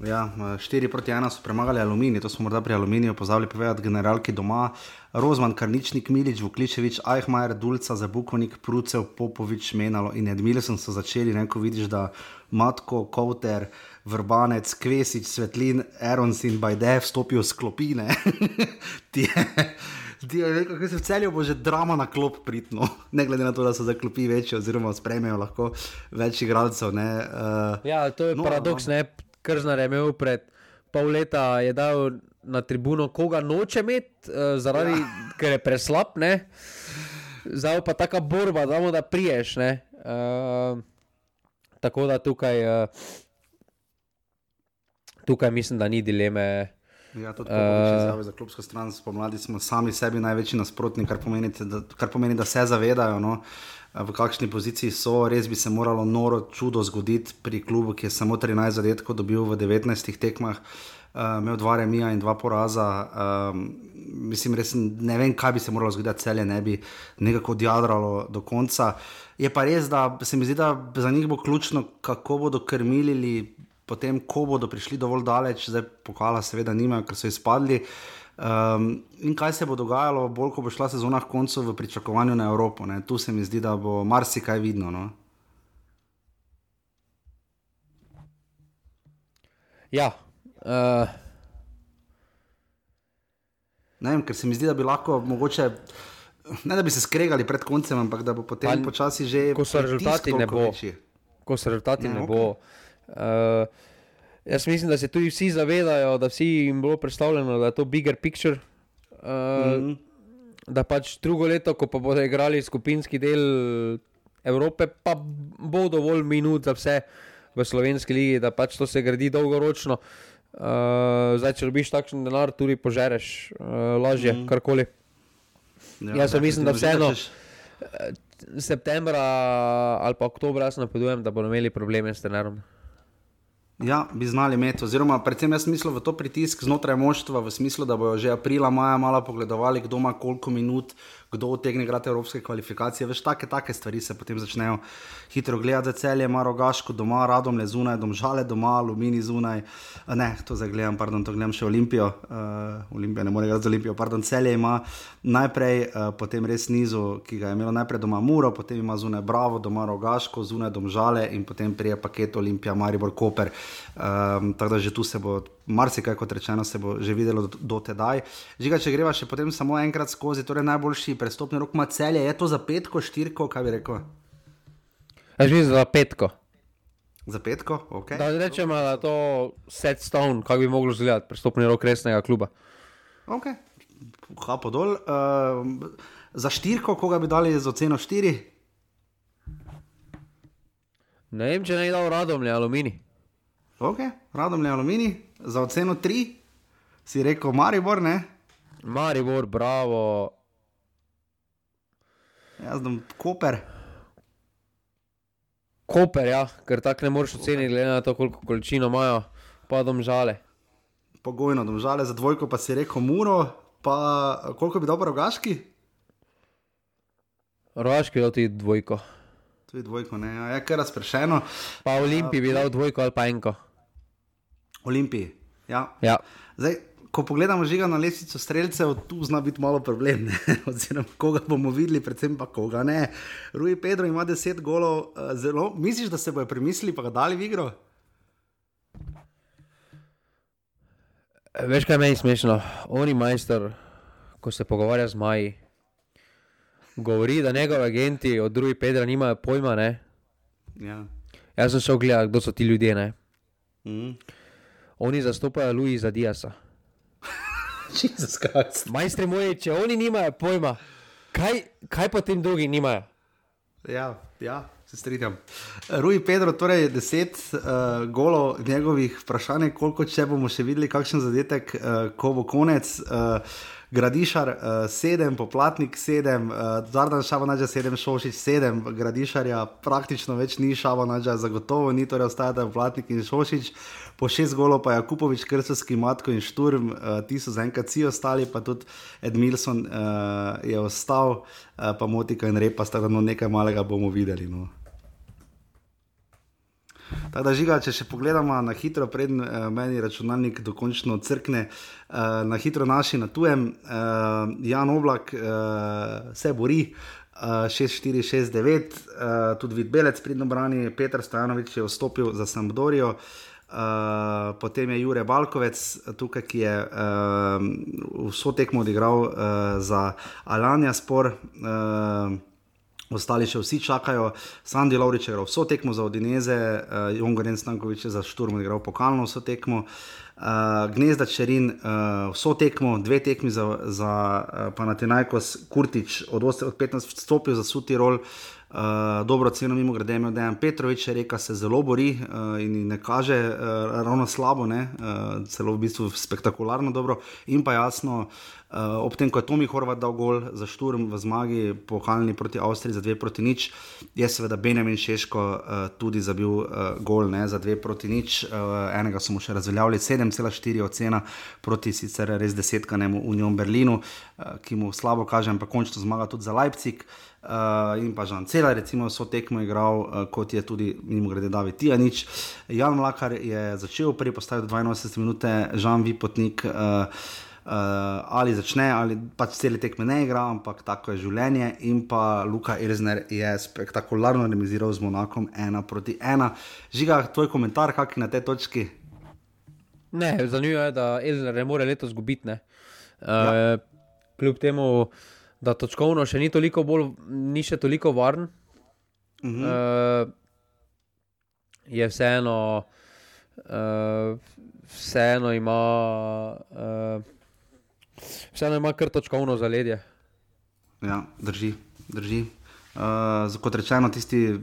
Ja, 4 proti 1 so premagali aluminij, to smo morda pri aluminiju pozabili povedati, generalki doma. Rozman, Karničnik, Milič, Vukličevič, Ajhmajer, Dulca, Zabukovnik, Prucev, Popovič, Menalo in Edmilson so začeli, neko vidiš, da Matko, Kouter, Vrbanec, Kvesič, Svetlin, Erons in Bajde vstopijo v sklopine. Kako se v celju bo že drama na klop pritno, ne glede na to, da so za klopi večji, oziroma sprejmejo lahko več igralcev. Uh, ja, to je no, paradoks, no. ne. Krznar je imel pred pol leta, je dal na tribuno, koga noče imeti, uh, zaradi ja. ker je preslab. Ne? Zdaj pa ta borba, da, da priješ. Uh, tako da tukaj, uh, tukaj mislim, da ni dileme. Ja, tudi uh, za klubsko stran spomladi smo sami sebi največji nasprotniki, kar, kar pomeni, da se zavedajo. No? v kakšni poziciji so. Res bi se moralo noro čudo zgoditi pri klubu, ki je samo 13 zadetkov dobil v 19 tekmah, uh, imel dva remija in dva poraza. Um, mislim, res ne vem, kaj bi se moralo zgoditi, da celje ne bi nekako odjadralo do konca. Je pa res, da se mi zdi, da za njih bo ključno, kako bodo krmilili. Potem, ko bodo prišli dovolj daleč, zdaj pokala, seveda, nimajo, ker so izpadli. Um, in kaj se bo dogajalo, bolj ko bo šla sezona v koncu v pričakovanju na Evropo? Ne? Tu se mi zdi, da bo marsikaj vidno. No? Ja. Uh... Ne vem, ker se mi zdi, da bi lahko mogoče. Ne da bi se skregali pred koncem, ampak da bo potem Ali, počasi že. Ko so rezultati, ne bo. Ko so rezultati, ne, ne bo. Uh, Jaz mislim, da se tudi vsi zavedajo, da vsi jim bilo predstavljeno, da je to bigger picture. Uh, mm -hmm. Da pač drugo leto, ko pa bodo igrali skupinski del Evrope, pa bo dovolj minut za vse v slovenski ligi, da pač to se gradi dolgoročno. Uh, zdaj, če dobiš takšen denar, tudi požereš, uh, lažje, mm -hmm. karkoli. Ja, jaz mislim, da vseeno. Septembra ali pa oktobra, jaz napovedujem, da bodo imeli probleme s tenerom. Ja, bi znali imeti, oziroma predvsem jaz mislim v to pritisk znotraj moštva, v smislu, da bojo že aprila, maja malo pogledovali, kdo ima koliko minut, kdo otegne igrati evropske kvalifikacije. Veš, take, take stvari se potem začnejo hitro gledati, celje, maro gaško, doma, radom le zunaj, domžale doma, alumini zunaj. Ne, to zdaj gledam, pardon, to gledam še Olimpijo. Uh, Olimpija ne more igrati za Olimpijo, pardon, celje ima najprej, uh, potem res nizu, ki ga je imelo najprej doma Muro, potem ima zunaj Bravo, doma Rogaško, zunaj domžale in potem prije paket Olimpija, Maribor, Koper. Um, tako da že tu se bo marsikaj, kot rečeno, se bo že videlo do, do tedaj. Žiga, če greva še potem samo enkrat skozi, torej najboljši prestopni rok ima celje, je to za petko, štirko, kaj bi rekel? Že za petko. Za petko, ok. Da rečemo, da je to set stone, kako bi moglo izgledati, prestopni rok resnega kluba. Ok, hapo dol. Uh, za štirko, koga bi dali z oceno štiri? Ne vem, če ne je dal radom ali aluminij. Ok, radom ali aluminij, za oceno tri, si rekel Maribor, ne? Maribor, bravo. Jaz sem Koper. Koper, ja, ker tako ne moreš oceniti, glede na to, koliko količino imajo, pa domžale. Pogojno domžale, za dvojko pa si rekel Muro, pa koliko bi dobro rogaški? Rogaški je tudi dvojko. Tudi dvojko, ne, ja, je kar razpršeno. Pa Olimpiji bi dal dvojko ali pa enko. Olimpiji, ja. ja. Zdaj, ko pogledamo žiga na lesico streljcev, tu zna biti malo problem. Oziroma, koga bomo videli, predvsem pa koga ne. Rui Pedro ima 10 golov, uh, zelo. Misliš, da se bojo premislili, pa ga dali v igro? Veš, kaj meni smešno? Oni majster, ko se pogovarja z Maji, govori, da njegovi agenti od Rui Pedra nimajo pojma. Ja. Jaz sem šel gledati, kdo so ti ljudje. Mm. Oni zastopajo Luisa Diasa. Majstri moji, če oni nimajo pojma, kaj, kaj potem drugi nimajo? Ja, ja. Se strinjam. Rui Pedro, torej deset uh, golov njegovih vprašanj, koliko če bomo še videli, kakšen zadetek, uh, ko bo konec. Uh, Gradišar, uh, sedem, poplatnik, sedem, uh, Zardan Šabanađa, sedem, Šošič, sedem, Gradišarja, praktično več ni Šabanađa, zagotovo ni, torej ostajata poplatnik in Šošič. Po šest golov pa je Kupovič, Krsovski, Matko in Šturm, uh, ti so zaenkrat vsi ostali, pa tudi Edmilson uh, je ostal, uh, pa Motika in Repa, da no nekaj malega bomo videli. No. Tako da žiga, če še pogledamo na hitro, preden uh, meni računalnik dokončno crkne, uh, na hitro naši na tujem, uh, Jan Oblak uh, se bori. Uh, 6-4-6-9, uh, tudi Vid Belec, pridno brani, Petr Stojanovič je vstopil za Sampdorijo. Uh, potem je Jurek Balkovec, tukaj, ki je uh, vso tekmo odigral uh, za Alanja Spor, uh, ostali še vsi čakajo. Sandy Lovrič je igral vso tekmo za Odineze, uh, Jongoren Stankovič je za Šturm odigral pokalno vso tekmo. Uh, Gnezda Čerin, uh, vso tekmo, dve tekmi za, za uh, Panatinajkos, Kurtič od, od 15 vstopil za Suti Rol. Uh, dobro ceno, mimo grede, ima Dejan Petrovič, reka se zelo bori uh, in ne kaže uh, ravno slabo, ne, uh, celo v bistvu spektakularno dobro. In pa jasno, uh, ob tem, ko je Tomi Horvat dal gol za šturm v zmagi pokalni proti Avstriji za dve proti nič, je seveda Benjamin Šeško uh, tudi zabil uh, gol ne, za dve proti nič. Uh, enega smo še razveljavili, 7,4 ocena proti sicer res desetkanemu Union Berlinu, uh, ki mu slabo kaže, ampak končno zmaga tudi za Leipzig. Uh, in pa Žan Cela, recimo, so tekmo igral, uh, kot je tudi, mimo grede, David Tijanič. Jan Mlakar je začel prvi postaviti 82 minut, Žan Vipotnik. Uh, Uh, ali začne, ali pač cel tekme ne igra, ampak tako je življenje. In pa Luka Irzner je spektakularno remiziral z Monakom 1 proti 1. Žiga, tvoj komentar, kak je na tej točki? Ne, zanimivo je, da Irzner ne more letos zgubiti. Uh, ja. Kljub temu, da točkovno še ni toliko bolj, ni še toliko varen. Uh -huh. uh, je vseeno, uh, vseeno ima. Uh, Vseeno ima kar točkovno zaledje. Ja, drži. drži. Uh, kot rečeno, tisti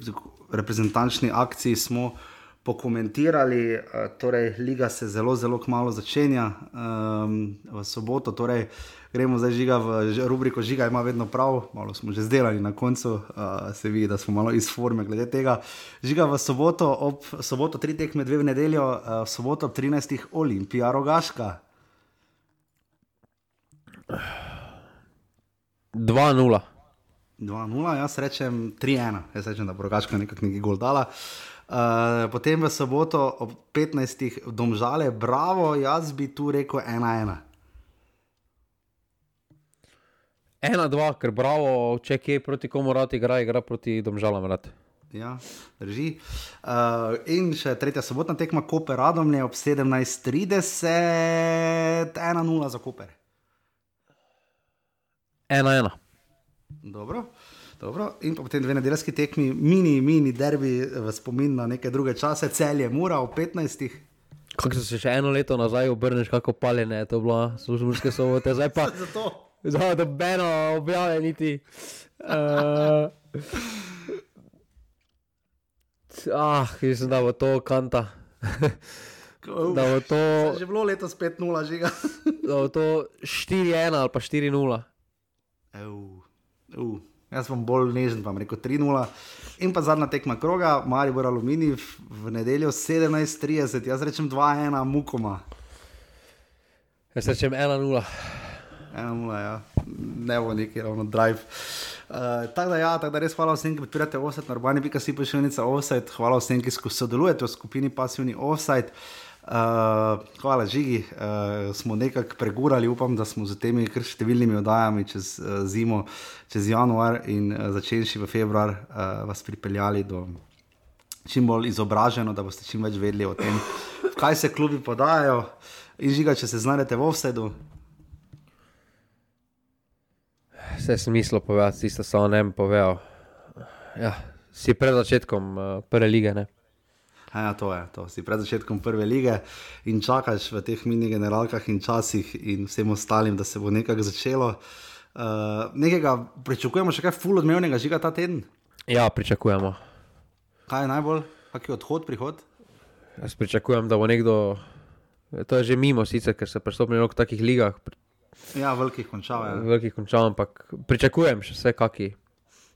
reprezentančni akciji smo pokomentirali, uh, torej Liga se zelo, zelo kmalo začenja um, v soboto. Torej, gremo zdaj žiga v rubriko Žiga, ima vedno prav, malo smo že zdelali na koncu, uh, se vidi, da smo malo iz forme glede tega. Žiga v soboto, ob soboto tri tekme, dve v nedeljo, uh, soboto ob 13. Olimpija Rogaška. 2-0. 2-0, jaz rečem 3-1, jaz rečem, da bo rogačka nekako nekaj gol dala. Uh, potem v soboto ob 15. domžale, bravo, jaz bi tu rekel 1-1. 1-2, ker bravo, če kje proti komu rad igra, igra proti domžalam rad. Ja, drži. Uh, in še tretja sobotna tekma, Koper Radomlje ob 17:30, 1-0 za Koper ena, ena. Dobro. Dobro. In potem dve nedeljski tekmi, mini, mini derbi v spomin na neke druge čase, celje mora v 15. Kako se še eno leto nazaj obrneš, kako paljene je to bilo, službovske sobote, zdaj pa. Zato. Zdaj da beno objave niti. Uh, ah, mislim, da bo to kanta. da bo to. Že bilo letos 5-0, žiga. da bo to 4-1 ali pa 4-0. Uh, uh. Jaz sem bolj nežen, pa rekel 3-0. In pa zadnja tekma kroga, Mari bo aluminij v nedeljo 17:30, jaz rečem 2-1, mukoma. Jaz rečem 1-0. 1-0, ja. ne bo neki ravno drive. Uh, tako da, ja, tak da res hvala vsem, ki podpirate offset, normalni bi kasi pošiljnica offset, hvala vsem, ki sodelujete v skupini pasivni offset. Uh, hvala, Žigi. Uh, smo nekako pregurali, upam, da smo z temi številnimi oddajami čez uh, zimo, čez januar in uh, začenši v februar, uh, vas pripeljali do čim bolj izobraženo, da boste čim več vedeli o tem, kaj se klubi podajajo. In žiga, če se znajdete v offsetu. Vse sem mislil povedati, tisto samo ne bi povedal. Ja, si pred začetkom uh, prve lige. Ne? Ja, to je, to si pred začetkom prve lige in čakaš v teh mini generalkah in časih in vsem ostalim, da se bo nekaj začelo. Uh, nekega pričakujemo še kaj ful odmevnega žiga ta teden? Ja, pričakujemo. Kaj je najbolj, kak je odhod, prihod? Jaz pričakujem, da bo nekdo, to je že mimo sicer, ker se prestopnijo v takih ligah. Ja, velikih končal. Ja. Velikih končal, ampak pričakujem še vse, kaki,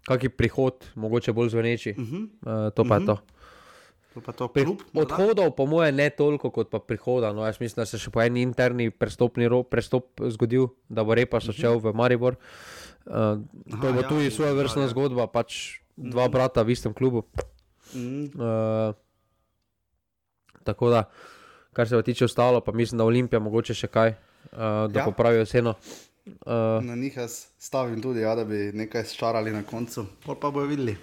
kaki prihod, mogoče bolj zveneči. Uh -huh. uh, to pa uh -huh. je mhm. Odhodov, po mojem, ne toliko kot pa prihoda. No, jaz mislim, da se še po eni interni prestopni ro, prestop zgodil, da bo Repa šel v Maribor. Uh, to bo ja, tudi svoja vrstna ja. zgodba, pač dva mhm. brata v istem klubu. Uh, Tako da, kar se tiče ostalo, pa mislim, da Olimpija mogoče še kaj, uh, da Ja. ja. popravijo ceno. Uh, Na njih jaz stavim tudi, ja, da bi nekaj ščarali na koncu, pol pa bojo videli.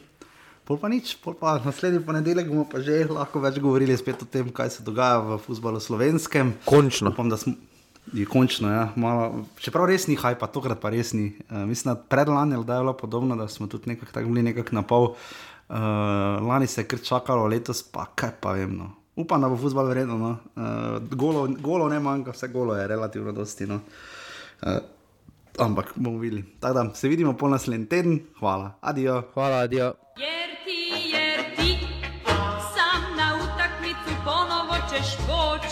Pol pa nič, pol pa naslednji ponedeljek bomo pa že lahko več govorili spet o tem, kaj se dogaja v futbalu slovenskem. končno. Upam, da smo. Je končno, ja, malo, čeprav res ni hajpa, tokrat pa res ni. Uh, mislim, da predlani je bilo podobno, da smo tudi nekako tako bili nekako na pol. Uh, lani se je kar čakalo, letos pa kaj pa vem. No. Upam, da bo futbal vredno. No. Uh, golo, golo ne manjka, vse golo je relativno dosti. No. Uh, ampak bomo videli. Tako da se vidimo po naslednji teden. Hvala, adijo. Hvala, adijo. Jer